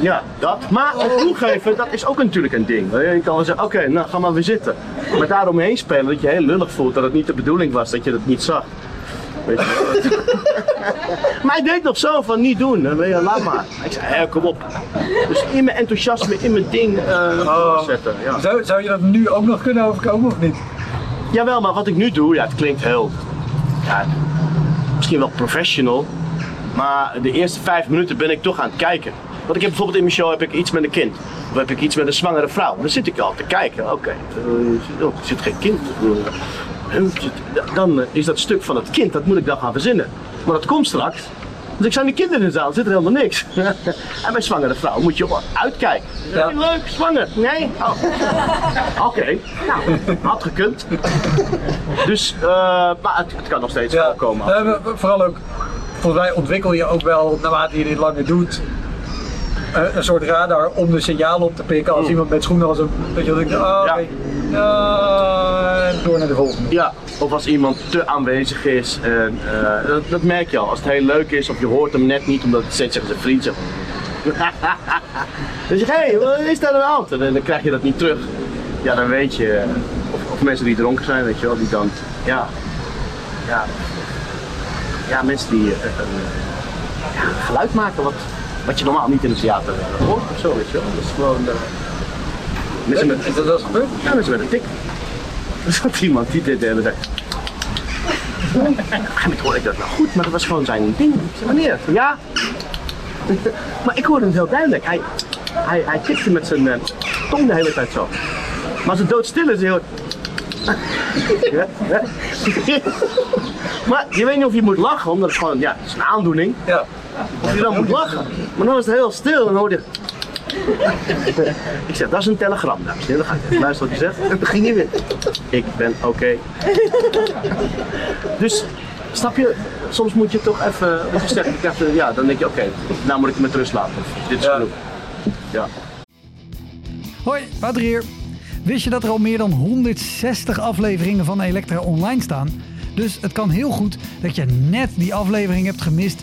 Ja, dat. Maar het toegeven, dat is ook natuurlijk een ding. Je kan wel zeggen, oké, nou ga maar weer zitten. Maar daaromheen spelen dat je heel lullig voelt dat het niet de bedoeling was, dat je het niet zag. Weet je wel. maar hij deed nog zo van niet doen, dan ben je, laat maar. Ik zei, hé, kom op. Dus in mijn enthousiasme, in mijn ding eh zetten. Ja. Zou, zou je dat nu ook nog kunnen overkomen of niet? Jawel, maar wat ik nu doe, ja, het klinkt heel, ja, misschien wel professional. Maar de eerste vijf minuten ben ik toch aan het kijken. Want ik heb bijvoorbeeld in mijn show heb ik iets met een kind. Of heb ik iets met een zwangere vrouw. Dan zit ik al te kijken. Oké, eh, oh, er zit geen kind. Dan eh, is dat stuk van het kind, dat moet ik dan gaan verzinnen. Maar dat komt straks. Dus ik sta die kinderen in de zaal, zit er helemaal niks. en bij zwangere vrouw moet je uitkijken. Ja. Hey, leuk, zwanger. Nee? Oh. Oké, nou, had gekund. Dus, eh, maar het, het kan nog steeds voorkomen. Eh, vooral ook, volgens mij ontwikkel je ook wel, naarmate je dit langer doet, een soort radar om de signalen op te pikken als iemand met schoenen als een, dat je denkt, oh, Ja. door naar de volgende. Ja, of als iemand te aanwezig is. En, eh, dat, dat merk je al. Als het heel leuk is of je hoort hem net niet omdat het steeds zegt zijn vriend. zegt. Dan zeg je, hé, hey, wat is daar aan de? En dan krijg je dat niet terug. Ja, dan weet je. Of, of mensen die dronken zijn, weet je wel, die dan. Ja. Ja, ja mensen die eh, een ja, geluid maken wat, wat je normaal niet in het theater eh, hoort of zo, weet je wel. Dat is gewoon. eh, mensen met, Is dat gebeurd? ja, mensen met een tik. Er zat iemand die dit een gegeven moment hoorde ik dat nou goed, maar dat was gewoon zijn ding. Ik zei, wanneer? Ja. Maar ik hoorde het heel duidelijk. Hij, hij, hij tikte met zijn eh, tong de hele tijd zo. Maar als het doodstil is, heel... Ja, ja. Maar je weet niet of je moet lachen, omdat het gewoon, ja, het is een aandoening. Ja. Of je dan moet lachen. Maar dan is het heel stil en hoor je... Ik zeg, dat is een telegram, dames en heren. Dan ga ik even luisteren wat je zegt. En ging hij weer. Ik ben oké. Dus, snap je, soms moet je toch even, wat je zegt, ik heb, eh, ja, dan denk je, oké, nou moet ik me met rust laten. Dit is Ja. genoeg. Ja. Hoi, Wouter hier. Wist je dat er al meer dan 160 afleveringen van Elektra online staan? Dus het kan heel goed dat je net die aflevering hebt gemist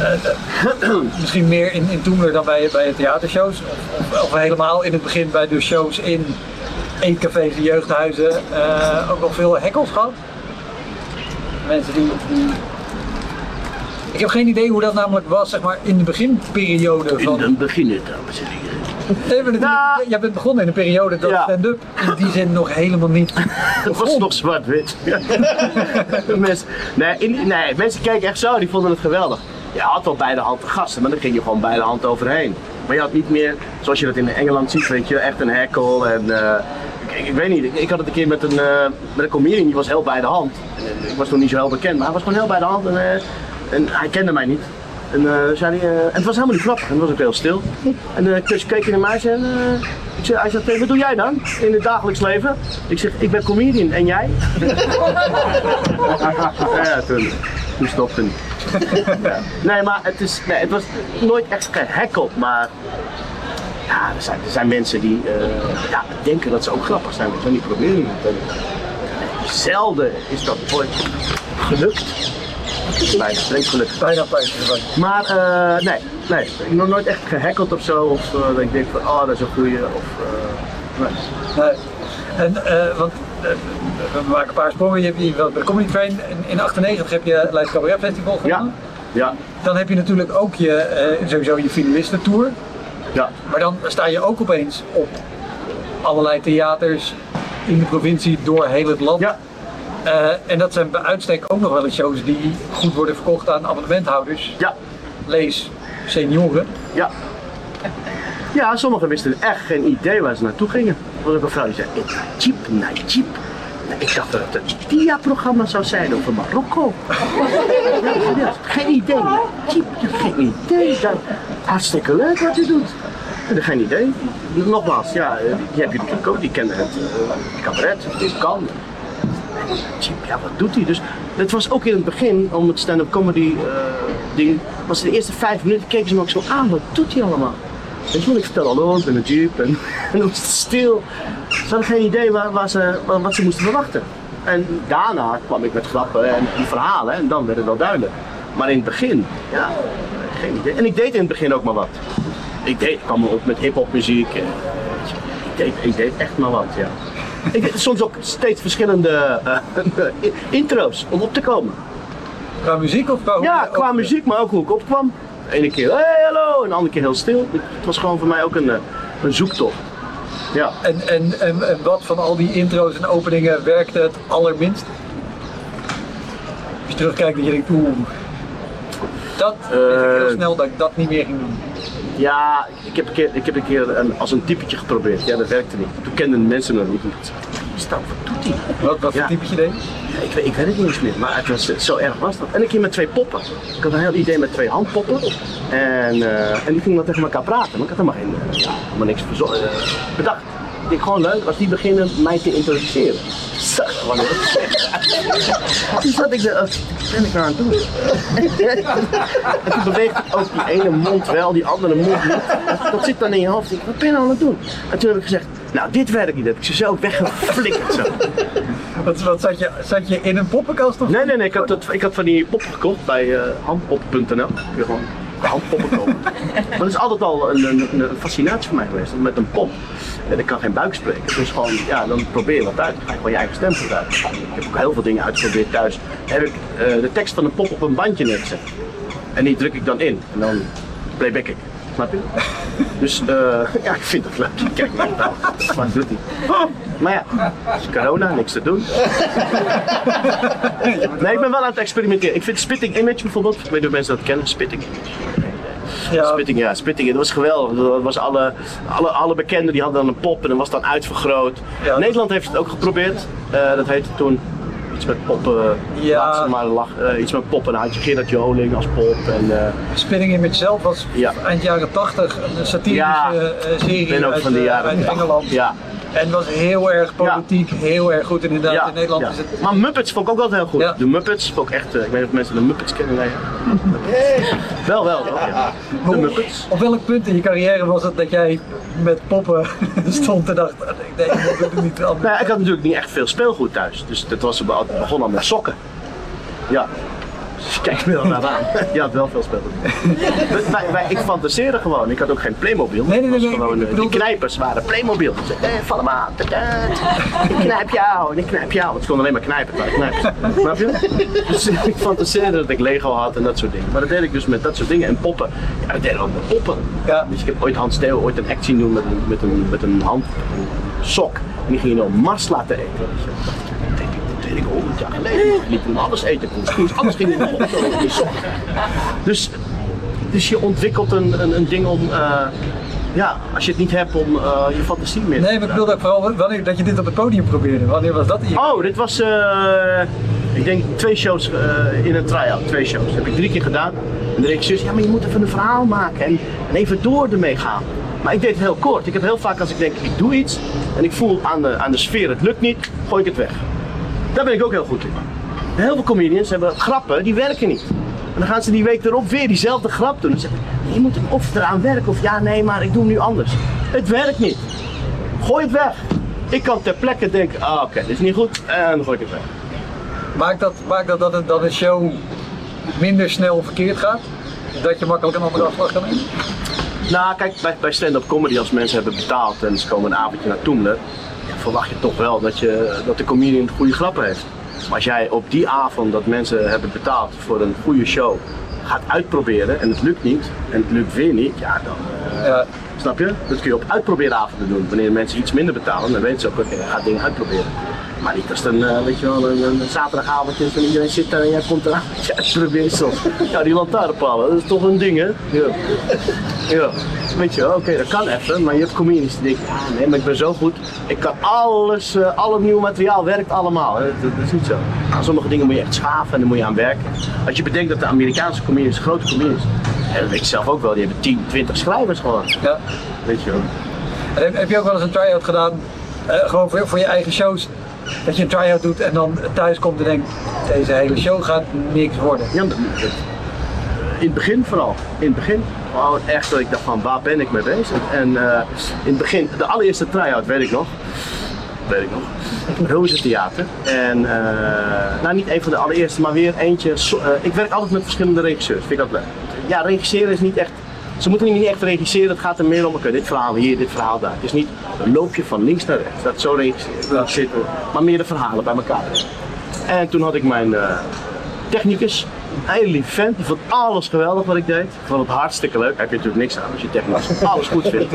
misschien meer in, in Toemler dan bij, bij de theatershows? Of, of, of helemaal in het begin bij de shows in eetcafés en jeugdhuizen eh, ook nog veel hekkels gehad? Mensen die, die... Ik heb geen idee hoe dat namelijk was, zeg maar, in de beginperiode van... In het begin, dames en heren. Nou. Jij bent begonnen in een periode dat Ja. stand-up in die zin nog helemaal niet... Het was nog zwart-wit. mensen, nee, in- nee, mensen keken echt zo, die vonden het geweldig. Je had wel bij de hand de gasten, maar dan ging je gewoon bij de hand overheen. Maar je had niet meer, zoals je dat in Engeland ziet, weet je, echt een hekkel. En, eh, ik, weet niet, ik, had het een keer met een, eh, met een comedian, die was heel bij de hand. En, eh, ik was nog niet zo heel bekend, maar hij was gewoon heel bij de hand en, en hij kende mij niet. En, zei hij, en het was helemaal niet grappig, en het was ook heel stil. En uh, dus keek naar mij en zei, Ik zeg, hij "Hey, wat doe jij dan in het dagelijks leven? Ik zeg, ik ben comedian en jij? ja, toen, toen stopte. Nee, maar het, is, nee, het was nooit echt gehackeld, maar ja, er zijn, er zijn mensen die eh, ja, denken dat ze ook grappig zijn, maar die proberen het. En, zelden is dat ooit gelukt. Bijna streek gelukt. Bijna pijntje Maar eh, nee, nee, ik nog nooit echt gehackeld of zo. Of eh, dat ik denk van, oh dat is een goeie. Of, nee. Nee. En, want we maken een paar sprongen. Je hebt hier wel bij de Comedy Train. In, in 98 heb je Leiden Cabaret Festival Ja, gewonnen. ja, Dan heb je natuurlijk ook je, eh, sowieso je finalistentour. ja. Maar dan sta je ook opeens op allerlei theaters in de provincie door heel het land. Ja, Eh, en dat zijn bij uitstek ook nog wel eens shows die goed worden verkocht aan abonnementhouders. ja, Lees senioren. ja. Ja, sommigen wisten echt geen idee waar ze naartoe gingen. Was ook een vrouw die zei, naar Jeep. Nou, Ik dacht dat het een dia-programma zou zijn over Marokko. Geen idee. Hebt geen idee. Dat, hartstikke leuk wat je doet. Had geen idee. Nogmaals, ja, eh, die heb je natuurlijk ook. Die kennen het eh, cabaret, dit kan. Jeep, ja, wat doet hij? Dus het was ook in het begin, om het stand-up comedy eh, ding, was de eerste vijf minuten keken ze me ook zo aan, wat doet hij allemaal? Weet je wel, ik vertel hallo, ik ben een Jeep en, en dan was het stil. Ze hadden geen idee waar, waar ze, wat, wat ze moesten verwachten. En daarna kwam ik met grappen en, en verhalen en dan werd het wel duidelijk. Maar in het begin, ja, geen idee. En ik deed in het begin ook maar wat. Ik, deed, ik kwam op met hip-hop muziek. en, Ik deed, ik deed echt maar wat, ja. Ik deed soms ook steeds verschillende eh, intro's om op te komen. Qua muziek of qua Ja, qua ook- muziek, maar ook hoe ik opkwam. De ene keer, hey, hallo, en de andere keer heel stil. Het was gewoon voor mij ook een, eh, een zoektocht. Ja. En, en, en, en wat van al die intro's en openingen werkte het allerminst? Als je terugkijkt dat je denkt, oeh, dat weet ik heel Eh, snel dat ik dat niet meer ging doen. Ja, ik heb een keer, ik heb een keer een, als een typetje geprobeerd. Ja, dat werkte niet. Toen kenden mensen me niet. Is dat? Wat doet hij? Wat, wat voor Ja. typetje deed? Ik, weet- ik weet het niet eens meer, maar het was, zo erg was dat. En een keer met twee poppen. Ik had een heel idee met twee handpoppen. En, eh, en die gingen dan tegen elkaar praten. Maar ik had helemaal, geen, ja, helemaal niks eh, bedacht. Ik gewoon leuk als die beginnen mij te introduceren. Zo, Toen zat ik er, wat ben ik nou aan het doen? en toen beweegde ook die ene mond wel, die andere mond niet. Dat zit dan in je hoofd. Ik, wat ben je nou aan het doen? En toen heb ik gezegd, nou dit werkt niet. Dat heb ik ze zo weggeflikkerd zo. Wat, wat zat, je, zat je in een poppenkast of? Nee, nee, nee. Ik had, dat, ik had van die poppen gekocht bij eh handpop.nl. Gewoon handpoppen kopen. maar dat is altijd al een, een, een fascinatie voor mij geweest. want Met een pop. En ik kan geen buik spreken. Dus gewoon, ja, dan probeer je wat uit. Dan ga je gewoon je eigen stem gebruiken. Ik heb ook heel veel dingen uitgeprobeerd thuis. Dan heb ik eh, de tekst van een pop op een bandje neergezet. En die druk ik dan in. En dan playback ik. Snap je? Dus eh, ja, ik vind het leuk. Kijk maar. Wat doet hij? Maar ja, is corona, niks te doen. Nee, ik ben wel aan het experimenteren. Ik vind Spitting Image bijvoorbeeld, ik weet niet of mensen dat kennen, Spitting Image. Ja, Spitting, ja, Spitting, dat was geweldig. Dat was alle, alle, alle bekenden die hadden dan een pop en dan was dan uitvergroot. Ja. Nederland heeft het ook geprobeerd. Eh, dat heette toen iets met poppen. Ja. Laatst maar lag, eh, iets met poppen. Dan had je Gerard Joling als pop. En, eh, Spinning Image zelf was Ja. eind jaren 80 een satirische Ja, eh, serie ik ben ook uit, van die jaren. uit. Engeland. Ja, En was heel erg politiek, heel erg goed. Inderdaad, ja, in Nederland ja. is het Maar Muppets vond ik ook altijd heel goed. Ja. De Muppets vond ik echt, eh, ik weet niet of mensen de Muppets kennen. Nee. wel, wel. wel. De Muppets. Op welk punt in je carrière was het dat jij met poppen stond en dacht, nee, ik doe het niet anders. Nou, ik had natuurlijk niet echt veel speelgoed thuis. Dus dat was, het begon al met sokken. Ja. Dus Kijk me dan naar aan. Je had wel veel. Dus wij, wij, ik fantaseerde gewoon. Ik had ook geen Playmobil. Nee, nee, nee, nee, Gewoon, eh, bedoel die knijpers waren Playmobil. Ik zei, eh, val hem aan. Ik knijp jou en ik knijp jou. Want ik kon alleen maar knijpen. Maar knijpen. Snap je? Dus ik fantaseerde dat ik Lego had en dat soort dingen. Maar dat deed ik dus met dat soort dingen. En poppen. Ja, dat deed ik ook met poppen. Ja. Dus ik heb ooit Hans Theo ooit een act zien doen met een, met een, met een hand, een sok. En die ging je nou Mars laten eten. Dat ik- ik honderd jaar geleden. Liet hem alles eten. Koes, alles ging in de mond. zo, die sok. Dus, dus je ontwikkelt een, een, een ding om, eh, ja, als je het niet hebt om eh, je fantasie meer Nee, maar ik bedoelde ook vooral wanneer dat je dit op het podium probeerde. Wanneer was dat je Oh, dit was, eh, ik denk twee shows in een try-out. Twee shows. Dat heb ik drie keer gedaan. En de regisseur zei, ja, maar je moet even een verhaal maken en, en even door ermee gaan. Maar ik deed het heel kort. Ik heb heel vaak als ik denk, ik doe iets en ik voel aan de, aan de sfeer, het lukt niet, gooi ik het weg. Daar ben ik ook heel goed in. Heel veel comedians hebben grappen, die werken niet. En dan gaan ze die week erop weer diezelfde grap doen. Dan zeggen ze, je moet hem of eraan werken of ja, nee, maar ik doe hem nu anders. Het werkt niet. Gooi het weg. Ik kan ter plekke denken, ah oké, dit is niet goed, en dan gooi ik het weg. Maakt dat, maakt dat, dat, het, dat een show minder snel verkeerd gaat? Dat je makkelijk een andere afslag kan nemen? Nou, kijk, bij, bij stand-up comedy, als mensen hebben betaald en ze komen een avondje naar Toemler, verwacht je toch wel dat, je, dat de comedian goede grappen heeft. Maar als jij op die avond dat mensen hebben betaald voor een goede show gaat uitproberen en het lukt niet en het lukt weer niet, ja dan. eh. Snap je? Dat kun je op uitprobeeravonden doen. Wanneer mensen iets minder betalen, dan weten ze ook, oké, ga dingen uitproberen. Maar niet als het een, eh, weet je wel, een, een zaterdagavond is en iedereen zit daar en jij komt eraan. Ja, probeer soms. Ja, die lantaarnpalen, dat is toch een ding, hè? Ja. Ja. Weet je wel, oké, dat kan even, maar je hebt comedians die denken, ja, nee, maar ik ben zo goed. Ik kan alles, eh, al het nieuwe materiaal werkt allemaal. hè. Dat, dat is niet zo. Aan sommige dingen moet je echt schaven en daar moet je aan werken. Als je bedenkt dat de Amerikaanse comedians, grote comedians, en dat weet ik zelf ook wel, die hebben 10, 20 schrijvers gewoon. Ja. Weet je wel. Heb, heb je ook wel eens een try-out gedaan, eh, gewoon voor, voor je eigen shows? Dat je een try-out doet en dan thuis komt en denkt, deze hele show gaat niks worden. Ja, in het begin vooral. In het begin. Wow, echt dat ik dacht van waar ben ik mee bezig? En eh, in het begin, de allereerste try-out weet ik nog. Weet ik nog. Roze Theater. En eh, nou niet een van de allereerste, maar weer eentje. so- eh, ik werk altijd met verschillende regisseurs. Vind ik dat leuk. Ja, regisseren is niet echt. Ze moeten niet echt regisseren, het gaat er meer om, oké, dit verhaal hier, dit verhaal daar. Het is niet een loopje van links naar rechts, dat zo regisseren, dat zit er, maar meer de verhalen bij elkaar. En toen had ik mijn eh, technicus, een hele lieve vent, die vond alles geweldig wat ik deed. Ik vond het hartstikke leuk. Heb je natuurlijk niks aan als je technicus alles goed vindt.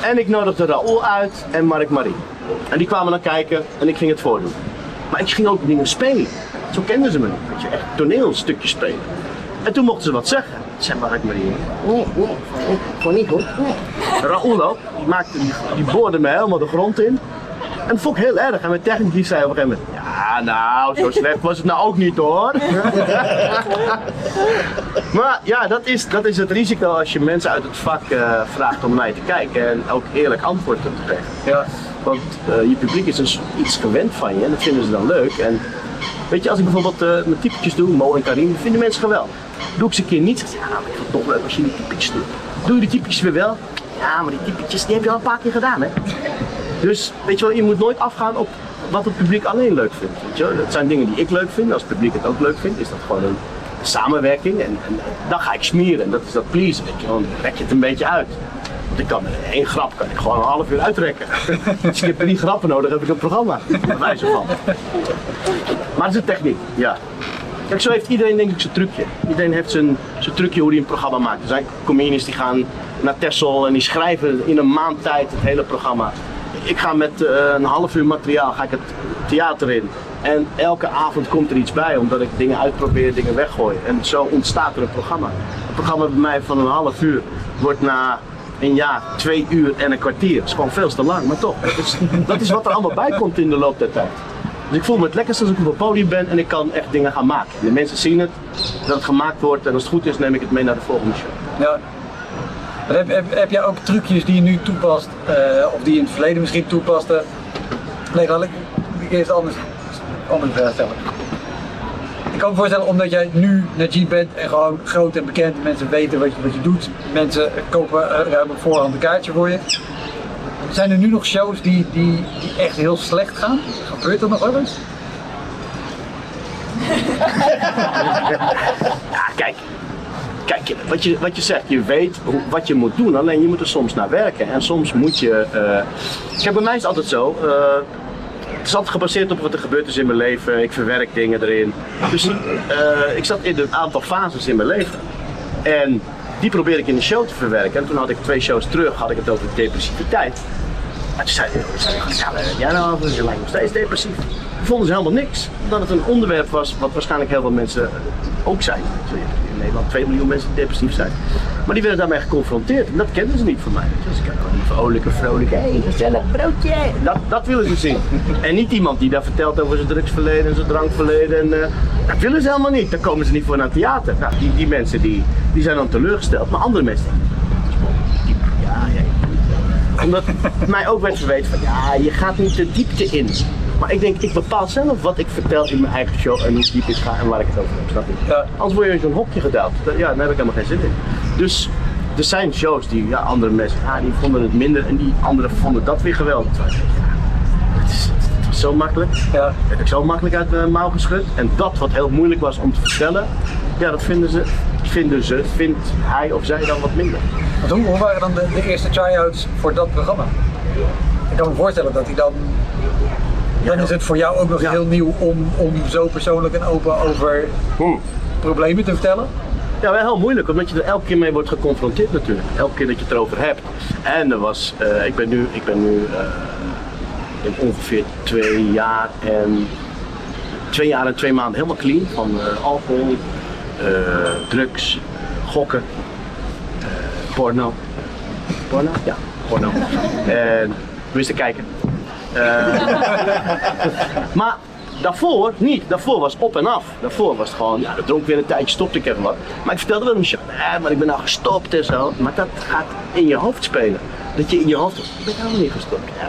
En ik nodigde Raoul uit en Mark Marie. En die kwamen dan kijken en ik ging het voordoen. Maar ik ging ook dingen spelen. Zo kenden ze me niet. Weet je, echt toneelstukjes spelen. En toen mochten ze wat zeggen. Zei Mark Marie. Nee, nee, gewoon niet goed. Nee. Raoul ook, die, maakte, die, die boorde me helemaal de grond in. En dat vond ik heel erg. En mijn technicus zei op een gegeven moment: Ja, nou, zo slecht was het nou ook niet hoor. maar ja, dat is, dat is het risico als je mensen uit het vak eh, vraagt om naar je te kijken en ook eerlijk antwoord te geven. Ja. Want eh, je publiek is dus iets gewend van je en dat vinden ze dan leuk. En weet je, als ik bijvoorbeeld eh mijn typetjes doe, Mo en Karim, vinden mensen geweldig. Doe ik ze een keer niet, ja, maar ik vind toch leuk als je die typetjes doet. Doe je die typetjes weer wel? Ja, maar die typetjes die heb je al een paar keer gedaan, hè? Dus weet je wel, je moet nooit afgaan op wat het publiek alleen leuk vindt. Weet je? Dat zijn dingen die ik leuk vind. Als het publiek het ook leuk vindt, is dat gewoon een samenwerking. En, dan ga ik smeren. En dat is dat please. Weet. Dan rek je het een beetje uit. Want ik kan één grap kan ik gewoon een half uur uitrekken. Als ik heb drie grappen nodig, heb ik een programma. Bij wijze van. Maar het is een techniek, ja. Zo heeft iedereen denk ik zijn trucje. Iedereen heeft zijn, trucje hoe hij een programma maakt. Er zijn comedians die gaan naar Texel en die schrijven in een maand tijd het hele programma. Ik ga met eh, een half uur materiaal ga ik het theater in. En elke avond komt er iets bij, omdat ik dingen uitprobeer, dingen weggooi. En zo ontstaat er een programma. Een programma bij mij van een half uur wordt na een jaar twee uur en een kwartier. Dat is gewoon veel te lang, maar toch. Dat is wat er allemaal bij komt in de loop der tijd. Dus ik voel me het lekkerst als ik op het podium ben en ik kan echt dingen gaan maken. De mensen zien het, dat het gemaakt wordt en als het goed is neem ik het mee naar de volgende show. Ja. Heb, heb, jij ook trucjes die je nu toepast, eh, of die je in het verleden misschien toepaste? Nee, laat ik eerst anders, stellen. Ik kan me voorstellen, omdat jij nu G bent en gewoon groot en bekend, mensen weten wat je, wat je doet, mensen kopen eh, ruim op voorhand een kaartje voor je. Zijn er nu nog shows die, die, die echt heel slecht gaan? Gebeurt dat nog wel eens? Ja, kijk. Kijk, wat je, wat je zegt, je weet wat je moet doen, alleen je moet er soms naar werken. En soms moet je. eh Kijk, bij mij is het altijd zo. eh, het is altijd gebaseerd op wat er gebeurd is in mijn leven. Ik verwerk dingen erin. Dus eh, ik zat in een aantal fases in mijn leven. En die probeerde ik in de show te verwerken. En toen had ik twee shows terug, had ik het over depressiviteit. En toen zei hij, jij nou? Je lijkt nog steeds depressief. Vonden ze helemaal niks. Omdat het een onderwerp was wat waarschijnlijk heel veel mensen ook zijn. In Nederland 2 miljoen mensen depressief zijn. Maar die werden daarmee geconfronteerd. En dat kenden ze niet van mij. Dus ik had die vrolijke, vrolijke, hé, gezellig broodje. Dat, dat willen ze zien. En niet iemand die daar vertelt over zijn drugsverleden en zijn drankverleden. En, eh, dat willen ze helemaal niet. Daar komen ze niet voor naar het theater. Nou, die, die mensen die, die zijn dan teleurgesteld. Maar andere mensen, ja, Omdat mij ook werd verweten van ja, je gaat niet de diepte in. Maar ik denk, ik bepaal zelf wat ik vertel in mijn eigen show en hoe diep ik ga en waar ik het over heb. Snap je? Ja. Anders word je in zo'n hokje gedaald. Ja, daar heb ik helemaal geen zin in. Dus er zijn shows die ja, andere mensen, ja, die vonden het minder en die anderen vonden dat weer geweldig. Ja, het, is, het was zo makkelijk. Ja. heb ik zo makkelijk uit mijn mouw geschud. En dat wat heel moeilijk was om te vertellen, ja, dat vinden ze, vinden ze, vindt hij of zij dan wat minder. Hoe, hoe waren dan de, de eerste try-outs voor dat programma? Ik kan me voorstellen dat hij dan. Dan is het voor jou ook nog Ja. heel nieuw om, om zo persoonlijk en open over problemen te vertellen. Ja, wel heel moeilijk, omdat je er elke keer mee wordt geconfronteerd natuurlijk. Elke keer dat je het erover hebt. En er was, eh, ik ben nu, ik ben nu eh, denk ongeveer twee jaar en twee jaar en twee maanden helemaal clean van eh, alcohol, eh, drugs, gokken, eh, porno. Porno? Ja, porno. En tenminste kijken. Eh, maar daarvoor niet. Daarvoor was op en af. Daarvoor was het gewoon, ja, dat dronk weer een tijdje, stopte ik even wat. Maar ik vertelde wel een show, nee, maar ik ben nou gestopt en zo. Maar dat gaat in je hoofd spelen. Dat je in je hoofd, ik ben helemaal niet gestopt. Ja,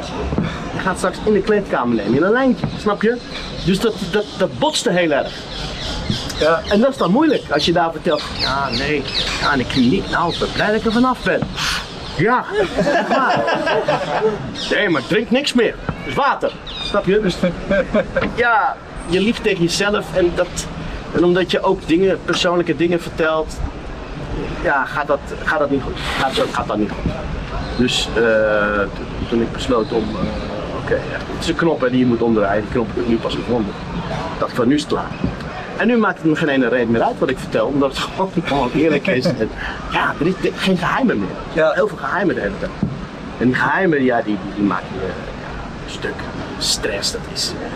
je gaat straks in de kleedkamer nemen, in een lijntje, snap je? Dus dat, dat, dat botste heel erg. Ja. En dat is dan moeilijk als je daar vertelt, ja nee, ja, in de kliniek, nou, ik ben blij dat ik er vanaf ben. Ja. Nee, maar drink niks meer. Dus water. Snap je? Dus ja, je lief tegen jezelf en dat. En omdat je ook dingen, persoonlijke dingen vertelt, ja, gaat dat, gaat dat niet goed. Gaat, dat- gaat dat niet goed. Dus eh, to- toen ik besloot om, eh, oké, ja, het is een knop hè, die je moet omdraaien. Die knop heb ik nu pas gevonden. Dacht van nu is het klaar. En nu maakt het me geen ene reden meer uit wat ik vertel, omdat het gewoon, gewoon eerlijk is. En, ja, er is geen geheimen meer. Ja. Heel veel geheimen de hele tijd. En die geheimen, ja, die, die, die maken je ja, stuk stress. Dat is, eh,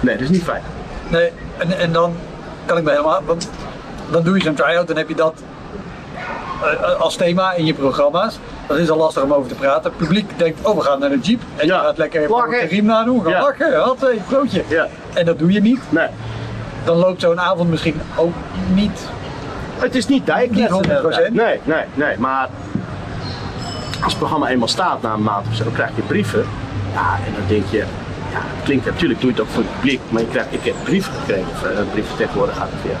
nee, dat is niet fijn. Nee, en, en dan kan ik me helemaal. Want dan doe je zo'n try-out en heb je dat eh, als thema in je programma's. Dat is al lastig om over te praten. Het publiek denkt, oh we gaan naar de jeep. En Ja. je gaat lekker Lachen. de riem nadoen. Gaan Ja. lachen, had een broodje. Ja. En dat doe je niet. Nee. Dan loopt zo'n avond misschien ook niet. Het is niet dijkkletsen. Niet 100%. Nee, nee, nee. Maar als het programma eenmaal staat na een maand of zo, dan krijg je brieven. Ja, en dan denk je, ja, het klinkt natuurlijk, doe je het ook voor het publiek. Maar je krijgt, ik heb brieven gekregen, of eh, brieven tegenwoordig gaat het via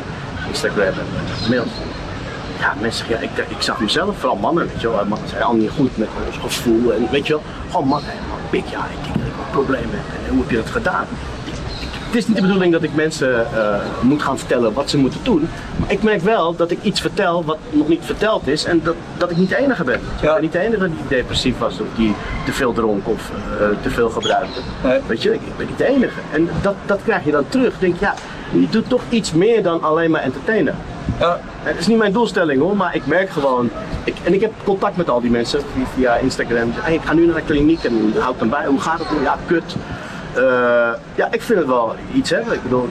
Instagram en eh, mails. Ja, mensen zeggen, ja, ik, ik zag mezelf, vooral mannen, weet je wel. Mannen zijn al niet goed met ons gevoel en weet je wel. Gewoon man, hey, man, pik, ja, ik denk dat ik een probleem heb. En hoe heb je dat gedaan? Het is niet de bedoeling dat ik mensen eh, moet gaan vertellen wat ze moeten doen. Maar ik merk wel dat ik iets vertel wat nog niet verteld is en dat, dat ik niet de enige ben. Ik Ja. ben niet de enige die depressief was of die te veel dronk of eh, te veel gebruikte. Nee. Weet je, ik, ik ben niet de enige. En dat, dat krijg je dan terug. Ik denk, ja, je doet toch iets meer dan alleen maar entertainen. Ja, Het is niet mijn doelstelling hoor, maar ik merk gewoon. Ik, en ik heb contact met al die mensen via, via Instagram. Hey, ik ga nu naar de kliniek en houd dan bij. Hoe gaat het? Ja, kut. Eh, ja, ik vind het wel iets hè. Ik bedoel,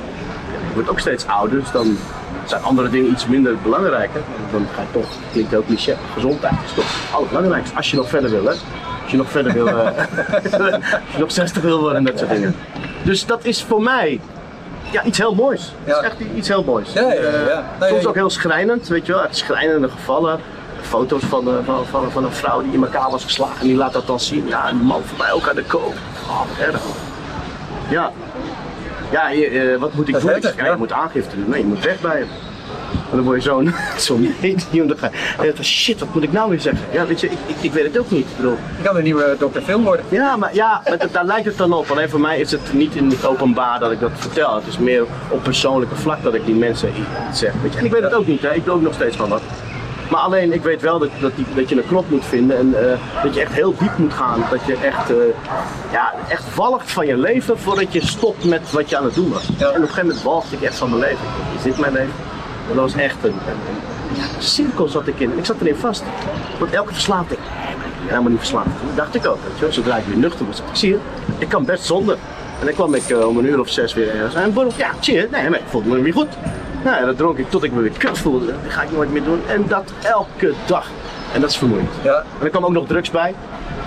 ik word ook steeds ouder, dus dan zijn andere dingen iets minder belangrijk. Hè. Dan ga je toch, klinkt heel cliché, gezondheid is toch het allerbelangrijkste. Als je nog verder wil hè. Als je nog verder wil, eh, als je nog 60 wil worden en dat soort dingen. Dus dat is voor mij ja, iets heel moois. Het is echt iets heel moois. Ja, ja. Eh, soms ook heel schrijnend, weet je wel, echt schrijnende gevallen. Foto's van, van, van, van een vrouw die in elkaar was geslagen en die laat dat dan zien. Ja, een man ook aan de koop. Oh, wat erg. Ja. Ja, je, eh, wat moet ik Dat doen? Ik zeg, ja, je moet aangifte doen. Nee, je moet weg bij hem. En dan word je zo'n zo'n medium. Dan ga je, en dan, shit, wat moet ik nou weer zeggen? Ja, weet je, ik, ik, ik weet het ook niet. Ik bedoel, je kan een nieuwe Dr. Film worden. ja, maar, ja, maar daar lijkt het dan op. Alleen voor mij is het niet in het openbaar dat ik dat vertel. Het is meer op persoonlijke vlak dat ik die mensen iets zeg. Weet je. En ik weet het ook niet, hè. ik doe ook nog steeds van wat. Maar alleen, ik weet wel dat, dat, die, dat je een knop moet vinden en eh, dat je echt heel diep moet gaan. Dat je echt, eh, ja, echt walgt van je leven voordat je stopt met wat je aan het doen was. Ja. En op een gegeven moment walgde ik echt van mijn leven. Is dit mijn leven? En dat was echt een, cirkel zat ik in. Ik zat erin vast. Want elke verslaafd ik, helemaal niet verslaafd. Dat dacht ik ook. Weet je. Zodra ik weer nuchter was, ik, zie je, ik kan best zonder. En dan kwam ik eh, om een uur of zes weer ergens. En ja, zie je, nee, maar ik voelde me weer goed. Nou, en dat dronk ik tot ik me weer kut voelde. Dat ga ik nooit meer doen. En dat elke dag. En dat is vermoeiend. Ja. En er kwam ook nog drugs bij.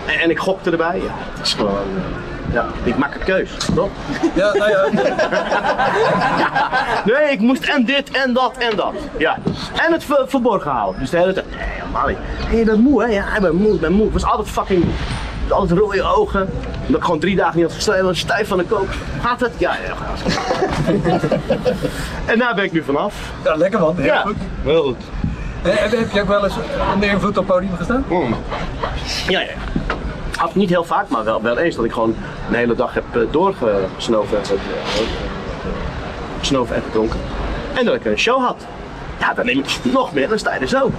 En, en ik gokte erbij. Ja, het is gewoon, eh, ja, ik maak een keus, toch? Ja, nou ja. Nee, ik moest en dit en dat en dat. Ja. En het ver- verborgen houden. Dus de hele tijd, nee, helemaal niet. Hé, je bent moe, hè? Ja, ik ben moe, ik ben moe. Ik was altijd fucking moe. Altijd rode ogen. Omdat ik gewoon drie dagen niet had was stijf van de kook. Gaat het? Ja, ja, gaat. en daar ben ik nu vanaf. Ja, lekker man. Heel Ja, goed. heel goed. Eh, Heb, heb je ook wel eens onder invloed op het podium gestaan? Mm. Ja, ja. Af, niet heel vaak, maar wel, wel eens dat ik gewoon een hele dag heb eh, doorgesnoven en, eh, gesnoven en gedronken. En dat ik een show had. Ja, dan neem ik nog meer, dan sta je er zo.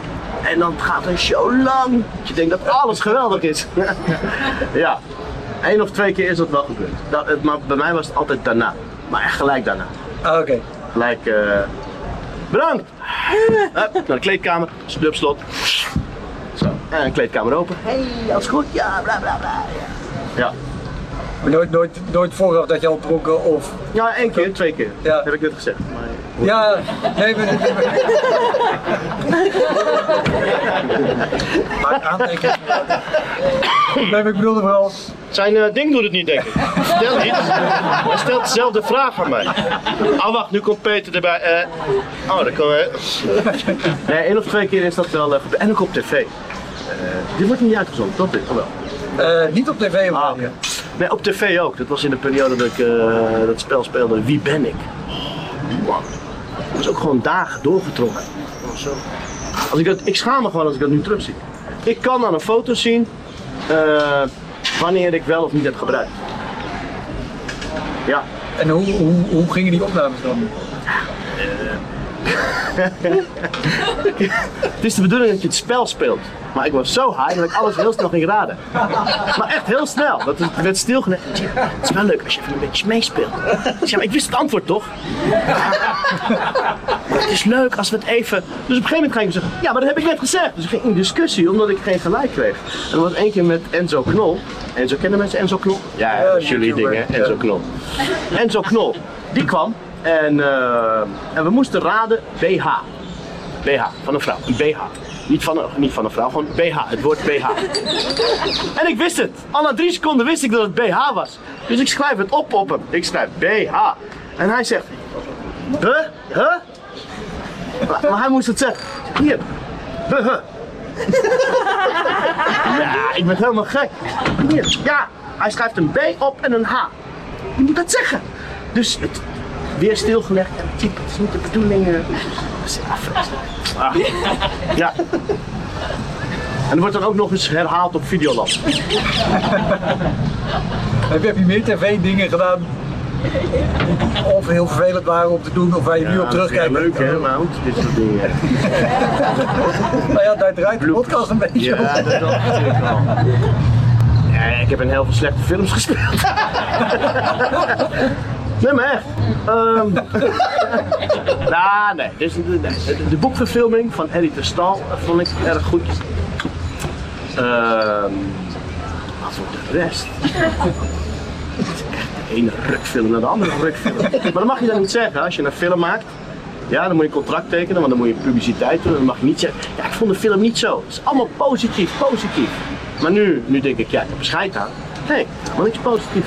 En dan gaat een show lang. Dat je denkt dat alles geweldig is. ja, één of twee keer is dat wel gebeurd. Dat, het- maar bij mij was het altijd daarna. Maar echt gelijk daarna. Ah, oké. Gelijk, eh, bedankt. Hup, naar de kleedkamer, deur op slot. Zo, en een kleedkamer open. Hey, alles goed? Ja, bla bla bla. Ja, ja. Maar nooit, nooit, nooit vooraf dat je al dronken of... ja één keer, twee keer. Ja. Heb ik net gezegd. Maar, Ja, nee, maar... Maak aantekeningen. Nee, maar ik bedoelde vooral... Zijn eh, ding doet het niet, denk ik. Stel niet. Hij stelt dezelfde vraag aan mij. Oh, wacht, nu komt Peter erbij. Eh, oh, dat kan wel. Nee, één of twee keer is dat wel gebeurd. En ook op tv. Eh, dit wordt niet uitgezonden, dat dit oh, wel. eh, niet op tv of Ah, radio. Nee, op tv ook. Dat was in de periode dat ik eh, dat spel speelde. Wie ben ik? Oh, man. Dat was ook gewoon dagen doorgetrokken. Zo. Als ik, dat, ik schaam me gewoon als ik dat nu terugzie. Ik kan aan een foto zien eh, wanneer ik wel of niet heb gebruikt. Ja, En hoe, hoe, hoe gingen die opnames dan? Het is de bedoeling dat je het spel speelt. Maar ik was zo high dat ik alles heel snel ging raden. Maar echt heel snel. Dat het werd stilgelegd. Het is wel leuk als je even een beetje meespeelt. Ik zei, maar ik wist het antwoord toch? Maar het is leuk als we het even. Dus op een gegeven moment ging ik zeggen: Ja, maar dat heb ik net gezegd. Dus ik ging in discussie omdat ik geen gelijk kreeg. En dat was één keer met Enzo Knol. Enzo kennen mensen Enzo Knol? Ja, dat is jullie dingen. Enzo Knol. Enzo Knol, die kwam en, eh, en we moesten raden BH. BH, van een vrouw. Een BH. Niet van een, niet van een vrouw, gewoon BH. Het woord BH. En ik wist het. Al na drie seconden wist ik dat het BH was. Dus ik schrijf het op op hem. Ik schrijf BH. En hij zegt, huh? Huh? Maar, hij moest het zeggen. Hier. Huh, huh. Ja, ik ben helemaal gek. Hier. Ja, hij schrijft een B op en een H. Je moet dat zeggen. Dus het weer stilgelegd en typ, het is niet de bedoeling. Dat. Ah. Ja. En er wordt dan ook nog eens herhaald op Videoland. Heb je, heb je meer tv-dingen gedaan of heel vervelend waren om te doen of waar je nu op terugkijkt? leuk hè, Mount, dit soort dingen. Nou ja, daar draait de podcast een beetje Ja, om. dat is natuurlijk wel. Ja, ik heb in heel veel slechte films gespeeld. Nee, maar echt. Nou, nee. Dus. De, de boekverfilming van Eddie de Stal vond ik erg goed. Ehm maar voor de rest. Het is de ene rukfilm naar de andere rukfilm. Maar dat mag je dan niet zeggen als je een film maakt. Ja, dan moet je contract tekenen, want dan moet je publiciteit doen. Dan mag je niet zeggen, ja, ik vond de film niet zo. Het is allemaal positief, positief. Maar nu, nu denk ik, ja, ik heb er scheid aan. Nee, helemaal niks positief.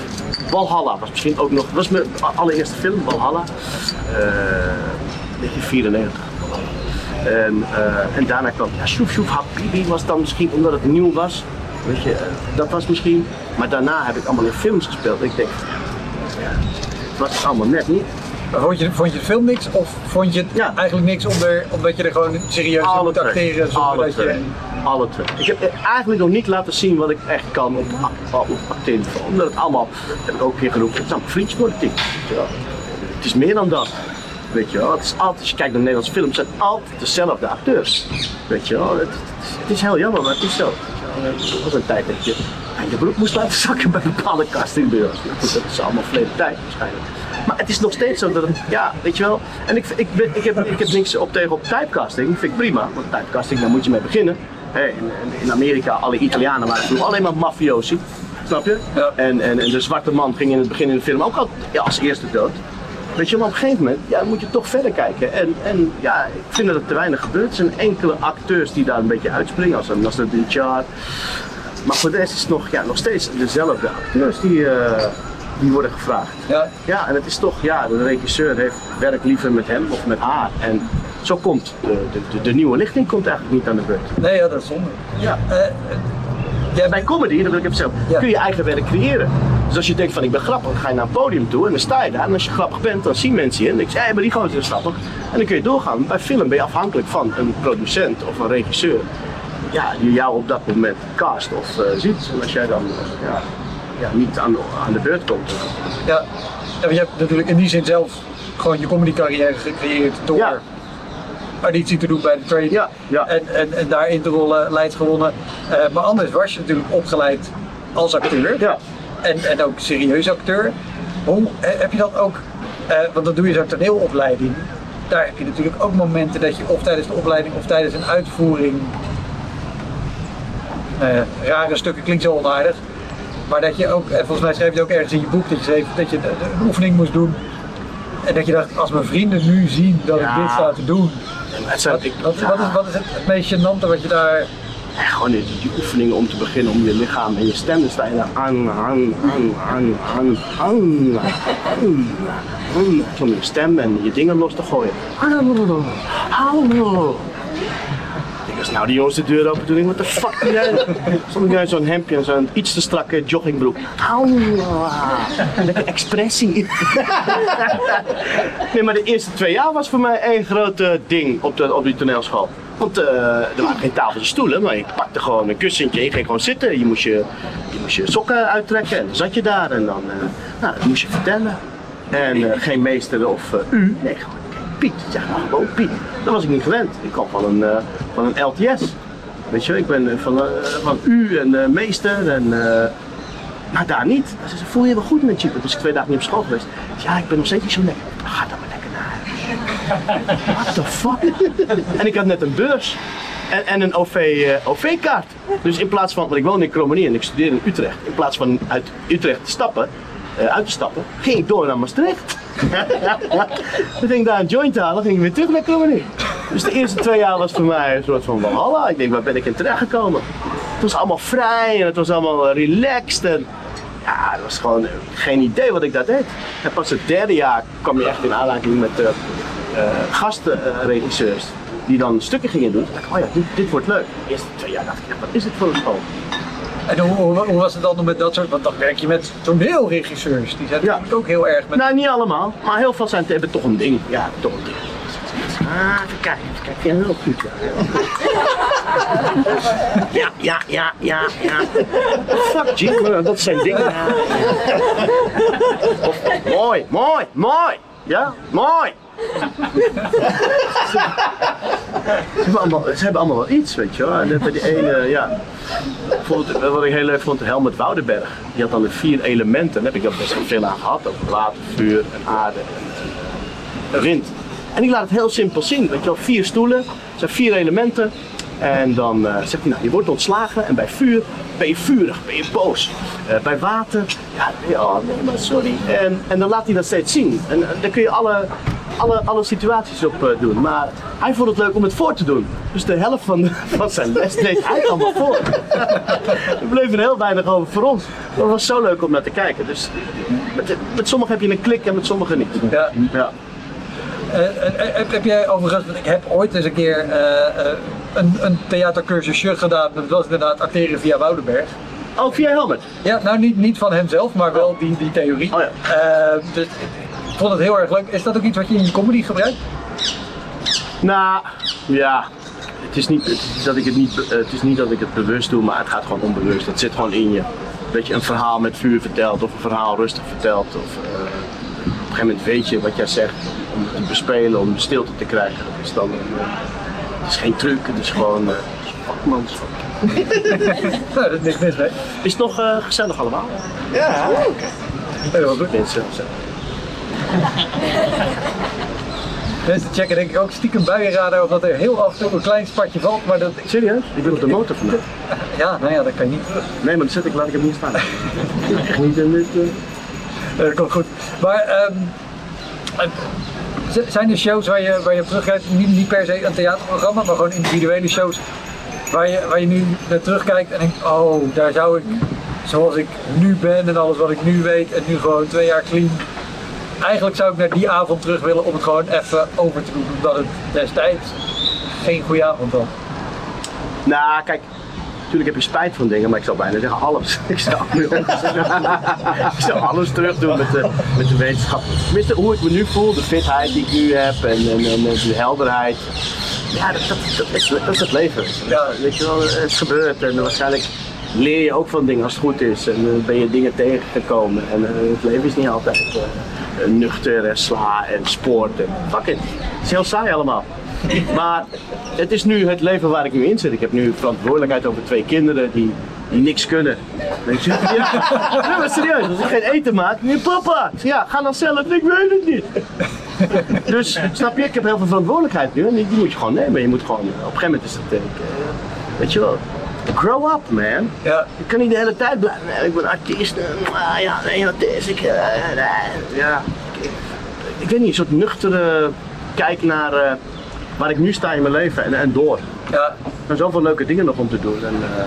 Valhalla was misschien ook nog, was mijn allereerste film, Valhalla. Eh 1994. En, eh, en daarna kwam, ja, Shoef Shoef was dan misschien omdat het nieuw was. Weet je, eh, dat was misschien. Maar daarna heb ik allemaal in films gespeeld. Ik denk, ja, was allemaal net niet. Vond je, vond je de film niks of vond je het Ja. eigenlijk niks onder, omdat je er gewoon serieus in moet acteren Alle dat je... Alle twee. Ik heb eigenlijk nog niet laten zien wat ik echt kan op, op. Omdat het allemaal, heb ik ook een keer geroepen, het is allemaal vriendjespolitiek. Het is meer dan dat. Weet je wel, het is altijd, als je kijkt naar Nederlandse films, het zijn altijd dezelfde acteurs. Weet je wel, het, het, is, het heel jammer, maar het is zo. Er was een tijd dat je je broek moest laten zakken bij bepaalde castingbureaus. Dat is allemaal verleden tijd waarschijnlijk. Maar het is nog steeds zo dat het, ja, weet je wel. En ik, ik, ben, ik, heb, ik heb niks op tegen op typecasting, vind ik prima. Want typecasting, daar moet je mee beginnen. Hé, in, in Amerika, alle Italianen waren vroeger alleen maar mafiosi. Snap je? Ja. En, en, en de zwarte man ging in het begin in de film ook al ja, als eerste dood. Weet je, maar op een gegeven moment ja, moet je toch verder kijken. En, en ja, ik vind dat het te weinig gebeurt. Er zijn enkele acteurs die daar een beetje uitspringen, als een Nasser Char. Maar voor de rest is het nog, ja, nog steeds dezelfde acteurs die, eh, die worden gevraagd. Ja, Ja, en het is toch, ja, de regisseur heeft werk liever met hem of met haar. En zo komt de, de, de, de nieuwe lichting komt eigenlijk niet aan de beurt. nee, ja, dat is zonde. Ja. Eh, ja, bij comedy, dat wil ik even zeggen, Ja. kun je eigen werk creëren. Dus als je denkt van ik ben grappig, dan ga je naar een podium toe en dan sta je daar. En als je grappig bent, dan zien mensen je en denk je, hé, maar die gozer is grappig. En dan kun je doorgaan. Bij film ben je afhankelijk van een producent of een regisseur. Ja, die jou op dat moment cast of eh, ziet. En als jij dan eh, ja, ja, niet aan, aan de beurt komt. Ja. ja, want je hebt natuurlijk in die zin zelf gewoon je comedy carrière gecreëerd door Ja. auditie te doen bij de trade Ja, ja. En, en, en daarin te rollen, leids gewonnen. Eh, maar anders was je natuurlijk opgeleid als acteur Ja. en, en ook serieus acteur. Hoe eh, heb je dat ook, eh, want dan doe je zo'n toneelopleiding. Daar heb je natuurlijk ook momenten dat je of tijdens de opleiding of tijdens een uitvoering rare stukken klinkt zo onaardig. Maar dat je ook, en volgens mij schreef je ook ergens in je boek dat je schreef dat je een oefening moest doen. En dat je dacht, als mijn vrienden nu zien dat Ja. ik dit sta te doen. Het zijn, Wat, ik, wat, wat, is, wat is het, meest gênante wat je daar... Ja, gewoon die, die oefeningen om te beginnen om je lichaam en je stem te staan. Aan, aan, aan, aan, aan, aan. Om je stem en je dingen los te gooien. Ik was nou die jongens de deur open toen ik, wat de fuck doe jij? Stond ik uit zo'n hemdje en zo'n iets te strakke joggingbroek. Lekker expressie. Nee, maar de eerste twee jaar was voor mij één groot ding op, de, op die toneelschool. Want eh, er waren geen tafels en stoelen, maar je pakte gewoon een kussentje en je ging gewoon zitten. Je moest je, je, moest je sokken uittrekken en dan zat je daar en dan, eh, nou, dan moest je vertellen. En eh, geen meester of u, nee, gewoon Piet. Zeg maar gewoon Piet. Dat was ik niet gewend. Ik kwam van een, eh, van een LTS. Weet je, ik ben eh, van, eh, van u en meester en... maar daar niet. Ze zei, voel je je wel goed met Chip? Dus ik twee dagen niet op school geweest. Ja, ik ben nog steeds niet zo lekker. "Nou, Ga dan maar lekker naar huis. What the fuck? en ik had net een beurs. En, en een OV, OV-kaart. Dus in plaats van, want ik woon in Krommenie en ik studeer in Utrecht. In plaats van uit Utrecht te stappen, uit te stappen, ging ik door naar Maastricht. Toen ging ik daar een joint halen, ging ik weer terug naar Krommenie. Dus de eerste twee jaar was voor mij een soort van walhalla. Ik denk, waar ben ik in terecht gekomen? Het was allemaal vrij en het was allemaal eh, relaxed. En ja, het was gewoon eh, geen idee wat ik daar deed. En pas het derde jaar kwam je echt in aanraking met uh, gastregisseurs. die dan stukken gingen doen. Toen dacht ik, oh ja, dit, dit wordt leuk. De eerste twee jaar dacht ik, wat is dit voor een school? En hoe, hoe, hoe was het dan met dat soort, want dan werk je met toneelregisseurs. Die zijn Ja. natuurlijk ook heel erg met... Nou, niet allemaal, maar heel veel zijn hebben toch een ding. Ja, toch een ding. Ah, even kijken, even kijken. Ja, heel goed. Ja, ja, ja, ja, ja. Fuck, maar dat zijn dingen. Of, mooi, mooi, mooi. Ja, mooi. Ze hebben, allemaal, ze hebben allemaal wel iets, weet je wel. En bij die ene, ja. Wat ik heel leuk vond, Helmut Woudenberg. Die had dan de vier elementen. Daar heb ik best wel veel aan gehad. Water, vuur en aarde en wind. En die laat het heel simpel zien. Weet je wel, vier stoelen, zijn vier elementen. En dan eh, zegt hij, nou, je wordt ontslagen en bij vuur ben je vurig, ben je boos. Eh, bij water, ja, je, oh nee, maar sorry. En, en dan laat hij dat steeds zien. En eh, dan kun je alle, alle, alle situaties op doen. Maar hij vond het leuk om het voor te doen. Dus de helft van, de- van zijn les deed hij allemaal voor. er bleef er heel weinig over voor ons. Maar het was zo leuk om naar te kijken. Dus met, met sommigen heb je een klik en met sommigen niet. Ja. Ja. Heb, heb jij overigens, want ik heb ooit eens een keer een, een theatercursusje gedaan. Dat was inderdaad acteren via Woudenberg. Oh, via Helmet. Ja, nou niet, niet van hemzelf, maar wel die, die theorie. Oh ja. Eh, dus ik vond het heel erg leuk. Is dat ook iets wat je in je comedy gebruikt? Nou, ja. Het is, niet, het, is dat ik het, niet, het is niet dat ik het bewust doe, maar het gaat gewoon onbewust. Het zit gewoon in je. Dat je een verhaal met vuur vertelt of een verhaal rustig vertelt. Of, eh, op een gegeven moment weet je wat jij zegt om het te bespelen, om de stilte te krijgen. Dat is dan, eh, is geen truc, het is gewoon uh. Nou, dat is niks mis mee. Is het nog eh, gezellig allemaal? Ja, heel goed. Mensen, gezellig. Mensen checken denk ik ook stiekem buienradar of dat er heel af en toe een klein spatje valt. Maar dat, Serieus? Ik ben op de motor vandaag. ja, nou ja, dat kan je niet. Nee, maar dat zet ik, laat ik hem niet staan. Echt niet in dit. eh, Eh, Dat komt goed. Maar ehm, zijn er shows waar je, waar je terugkijkt, niet, niet per se een theaterprogramma, maar gewoon individuele shows waar je, waar je nu naar terugkijkt en denkt, oh, daar zou ik, zoals ik nu ben en alles wat ik nu weet en nu gewoon twee jaar clean, eigenlijk zou ik naar die avond terug willen om het gewoon even over te doen, omdat het destijds geen goede avond was. Nou, kijk, Natuurlijk heb je spijt van dingen, maar ik zou bijna zeggen alles. Ik zou, ik zou alles terug doen met de, met de wetenschap. Hoe ik me nu voel, de fitheid die ik nu heb en, en, en de helderheid. Ja, dat, dat, is, dat is het leven. Ja. Weet je wel, het is gebeurd en waarschijnlijk leer je ook van dingen als het goed is. En eh, ben je dingen tegengekomen. En eh, het leven is niet altijd eh, nuchter en sla en sport. En fuck it. Het is heel saai allemaal. Maar het is nu het leven waar ik nu in zit. Ik heb nu verantwoordelijkheid over twee kinderen die, die niks kunnen. Je? Ja, nee, maar serieus, als ik geen eten maak, nee papa. Ik zeg, Ja, ga dan zelf, ik weet het niet. Dus snap je, ik heb heel veel verantwoordelijkheid nu en die, die moet je gewoon nemen. Je moet gewoon, op een gegeven moment is het, eh, weet je wel, grow up man. Ja. Ik kan niet de hele tijd blijven. Ik ben artiest. eh, ah, ja, nee, artiest. Ik, eh, ja, ik, ik weet niet, een soort nuchtere kijk naar eh, waar ik nu sta in mijn leven en, en door. Ja. Er zijn zoveel leuke dingen nog om te doen. En, eh,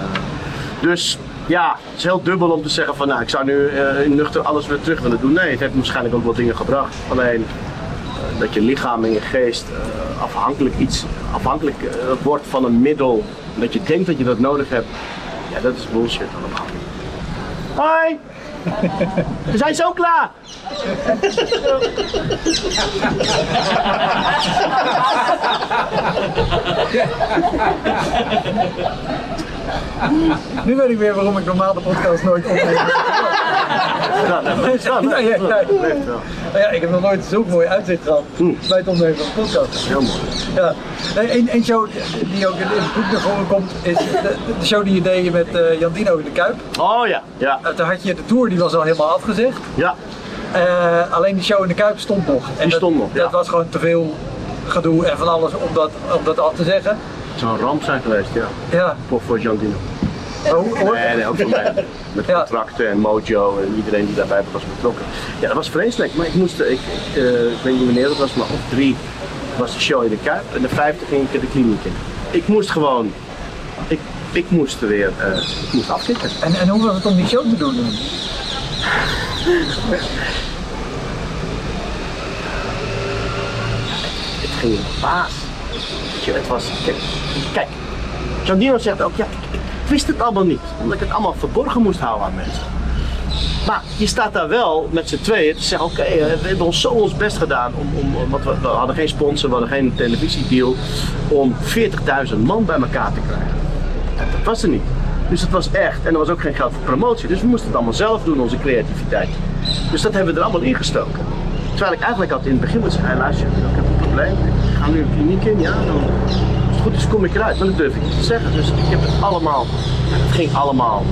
dus ja, het is heel dubbel om te zeggen van nou, ik zou nu eh, in nuchter alles weer terug willen doen. Nee, het heeft waarschijnlijk ook wel dingen gebracht. Alleen eh, dat je lichaam en je geest afhankelijk, iets, afhankelijk wordt van een middel. Dat je denkt dat je dat nodig hebt. Ja, dat is bullshit allemaal. Hoi! We zijn zo klaar! Nu weet ik weer waarom ik normaal de podcast nooit opneem. Ja, nee, maar- ja, Ja, ja, ik heb nog nooit zo'n mooi uitzicht gehad bij het opnemen van de podcast. Heel mooi. Ja. Een, een show die ook in het boek naar voren komt, is de, de show die je deed met eh Jan Dino in de Kuip. Oh ja, ja, Uh, toen had je de tour, die was al helemaal afgezegd. ja. Eh, alleen die show in de Kuip stond nog. En Die dat, stond nog, ja. Dat was gewoon te veel gedoe en van alles om dat, om dat af te zeggen. Het zou een ramp zijn geweest, ja. Ja. Voor, voor Jean Dino. Oh, hoor. Nee, nee, ook voor mij. Met Ja. contracten en Mojo en iedereen die daarbij was betrokken. Ja, dat was vreselijk. Maar ik moest, ik, ik, eh, ik weet niet wanneer het was, maar op drie was de show in de Kuip. En de vijfde ging ik de kliniek in. Ik moest gewoon, ik, ik moest weer, eh, ik moest afkicken. En, en hoe was het om die show te doen? Het ging baas. Het was, kijk, kijk Dino zegt ook, ja, ik wist het allemaal niet. Omdat ik het allemaal verborgen moest houden aan mensen. Maar je staat daar wel met z'n tweeën te zeggen, oké, eh, we hebben ons zo ons best gedaan. Om, om, want we, hadden geen sponsor, we hadden geen televisiedeal. Om 40.000 man bij elkaar te krijgen. Dat, dat was er niet. Dus het was echt. En er was ook geen geld voor promotie. Dus we moesten het allemaal zelf doen, onze creativiteit. Dus dat hebben we er allemaal ingestoken. Terwijl ik eigenlijk had in het begin moeten zeggen, luister, ik heb een probleem. Ik ga nu een kliniek in, ja, dan, goed is kom ik eruit. Maar dat durf ik niet te zeggen. Dus ik heb het allemaal, het ging allemaal.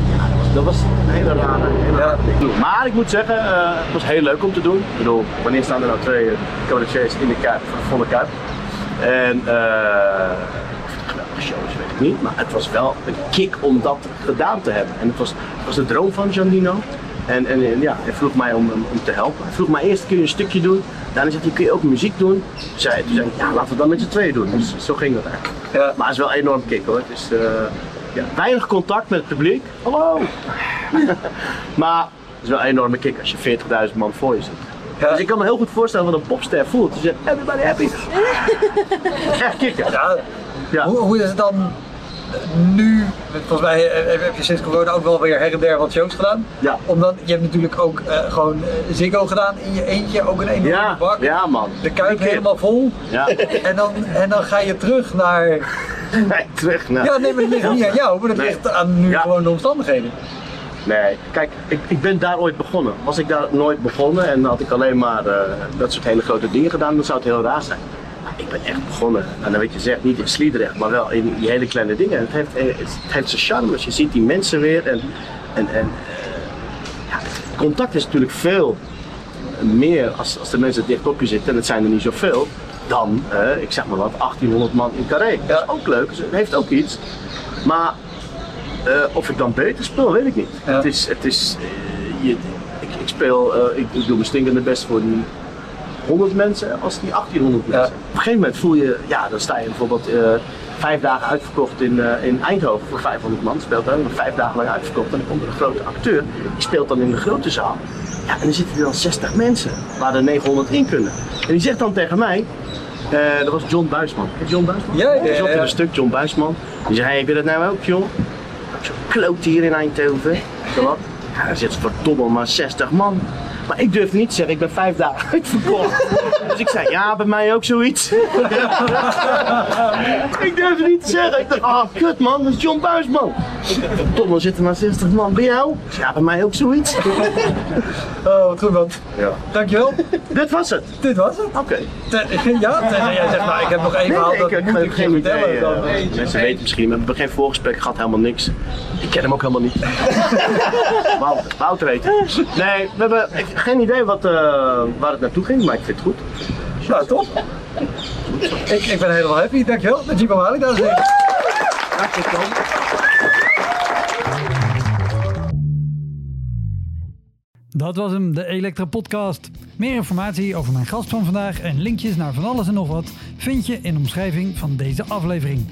Dat, was, een hele rare, hele. Maar ik moet zeggen, eh, het was heel leuk om te doen. Ik bedoel, wanneer staan er nou twee uh, in de Kuip, volle Kuip? En eh, geweldige show is, weet ik niet. Maar het was wel een kick om dat gedaan te hebben. En het was, was de droom van Giannino. En, en, en ja, hij vroeg mij om, om, te helpen. Hij vroeg mij eerst, kun je een stukje doen? Daarna zei hij, kun je ook muziek doen? Zei, toen zei ik, ja, laten we het dan met z'n tweeën doen. Dus zo ging dat eigenlijk. Ja. Maar het is wel een enorm kick hoor. Het is eh, ja, weinig contact met het publiek. Hallo! maar het is wel een enorme kick als je 40.000 man voor je zit. Ja. Dus ik kan me heel goed voorstellen wat een popster voelt. Ze zegt, everybody happy. Echt kicken. Ja, Ja. Hoe, hoe is het dan nu? Volgens mij eh, heb je sinds corona ook wel weer her en der wat shows gedaan. Ja. Omdat je hebt natuurlijk ook eh, gewoon eh, Ziggo gedaan in je eentje, ook een enorme Ja, bak. ja man. De kuip helemaal vol. Ja. En dan, en dan ga je terug naar. Nee, terug naar... Ja, nee, maar dat ligt niet aan jou, maar dat Nee. ligt aan nu Ja. gewoon de omstandigheden. Nee, kijk, ik, ik ben daar ooit begonnen. Was ik daar nooit begonnen en had ik alleen maar eh, dat soort hele grote dingen gedaan, dan zou het heel raar zijn. Maar ik ben echt begonnen, en dan weet je zegt, niet in Sliedrecht, maar wel in die hele kleine dingen. Het heeft, eh, het heeft zijn charmes, je ziet die mensen weer en, en, en eh, ja, contact is natuurlijk veel meer als, als de mensen dicht op je zitten, en het zijn er niet zoveel, dan, eh, ik zeg maar wat, 1800 man in Carré. Dat is ook leuk, dus het heeft ook iets. Maar of ik dan beter speel, weet ik niet. Ja. Het is, het is je, ik, ik speel, ik, ik doe mijn stinkende best voor die 100 mensen als die 1800 Ja. mensen. Op een gegeven moment voel je, ja, dan sta je bijvoorbeeld eh, vijf dagen uitverkocht in, eh, in Eindhoven voor 500 man. Speelt dan vijf dagen lang uitverkocht. En dan komt er een grote acteur, die speelt dan in de grote zaal. Ja, en dan zitten er dan 60 mensen, waar er 900 in kunnen. En die zegt dan tegen mij, eh, dat was John Buisman. John Buisman? Ja, ja, Die zat ja, in ja. een stuk, John Buisman. Die zei, hey, heb je dat nou ook, John? Zo'n kloot hier in Eindhoven. Zo wat? Ja, daar zit verdomme maar 60 man. Maar ik durf niet te zeggen, ik ben vijf dagen uitverkocht. Dus ik zei, ja, bij mij ook zoiets. ik durf het niet te zeggen. Ik dacht, ah, kut man, dat is John Buisman. Er zitten maar 60 man. Bij jou? Ja, bij mij ook zoiets. Oh, wat goed man. Ja. Dankjewel. Dit was het. Dit was het. Oké. Ja, tenzij jij zegt, nou ik heb nog één verhaal, Nee, dat ik, moet heb ik geen idee. vertellen. Dan, eh, mensen weten misschien, we hebben geen voorgesprek gehad, helemaal niks. Ik ken hem ook helemaal niet. Wouter, Wouter weet het. Nee, we hebben ik- geen idee wat, eh, waar het naartoe ging, maar ik vind het goed. Nou, top. Ik, ik ben helemaal happy, dankjewel. Met Jeep Mali, dames en heren. Dank je, Tom. Dat was hem, de Elektra Podcast. Meer informatie over mijn gast van vandaag en linkjes naar van alles en nog wat vind je in de omschrijving van deze aflevering.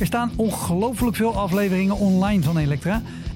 Er staan ongelooflijk veel afleveringen online van Elektra.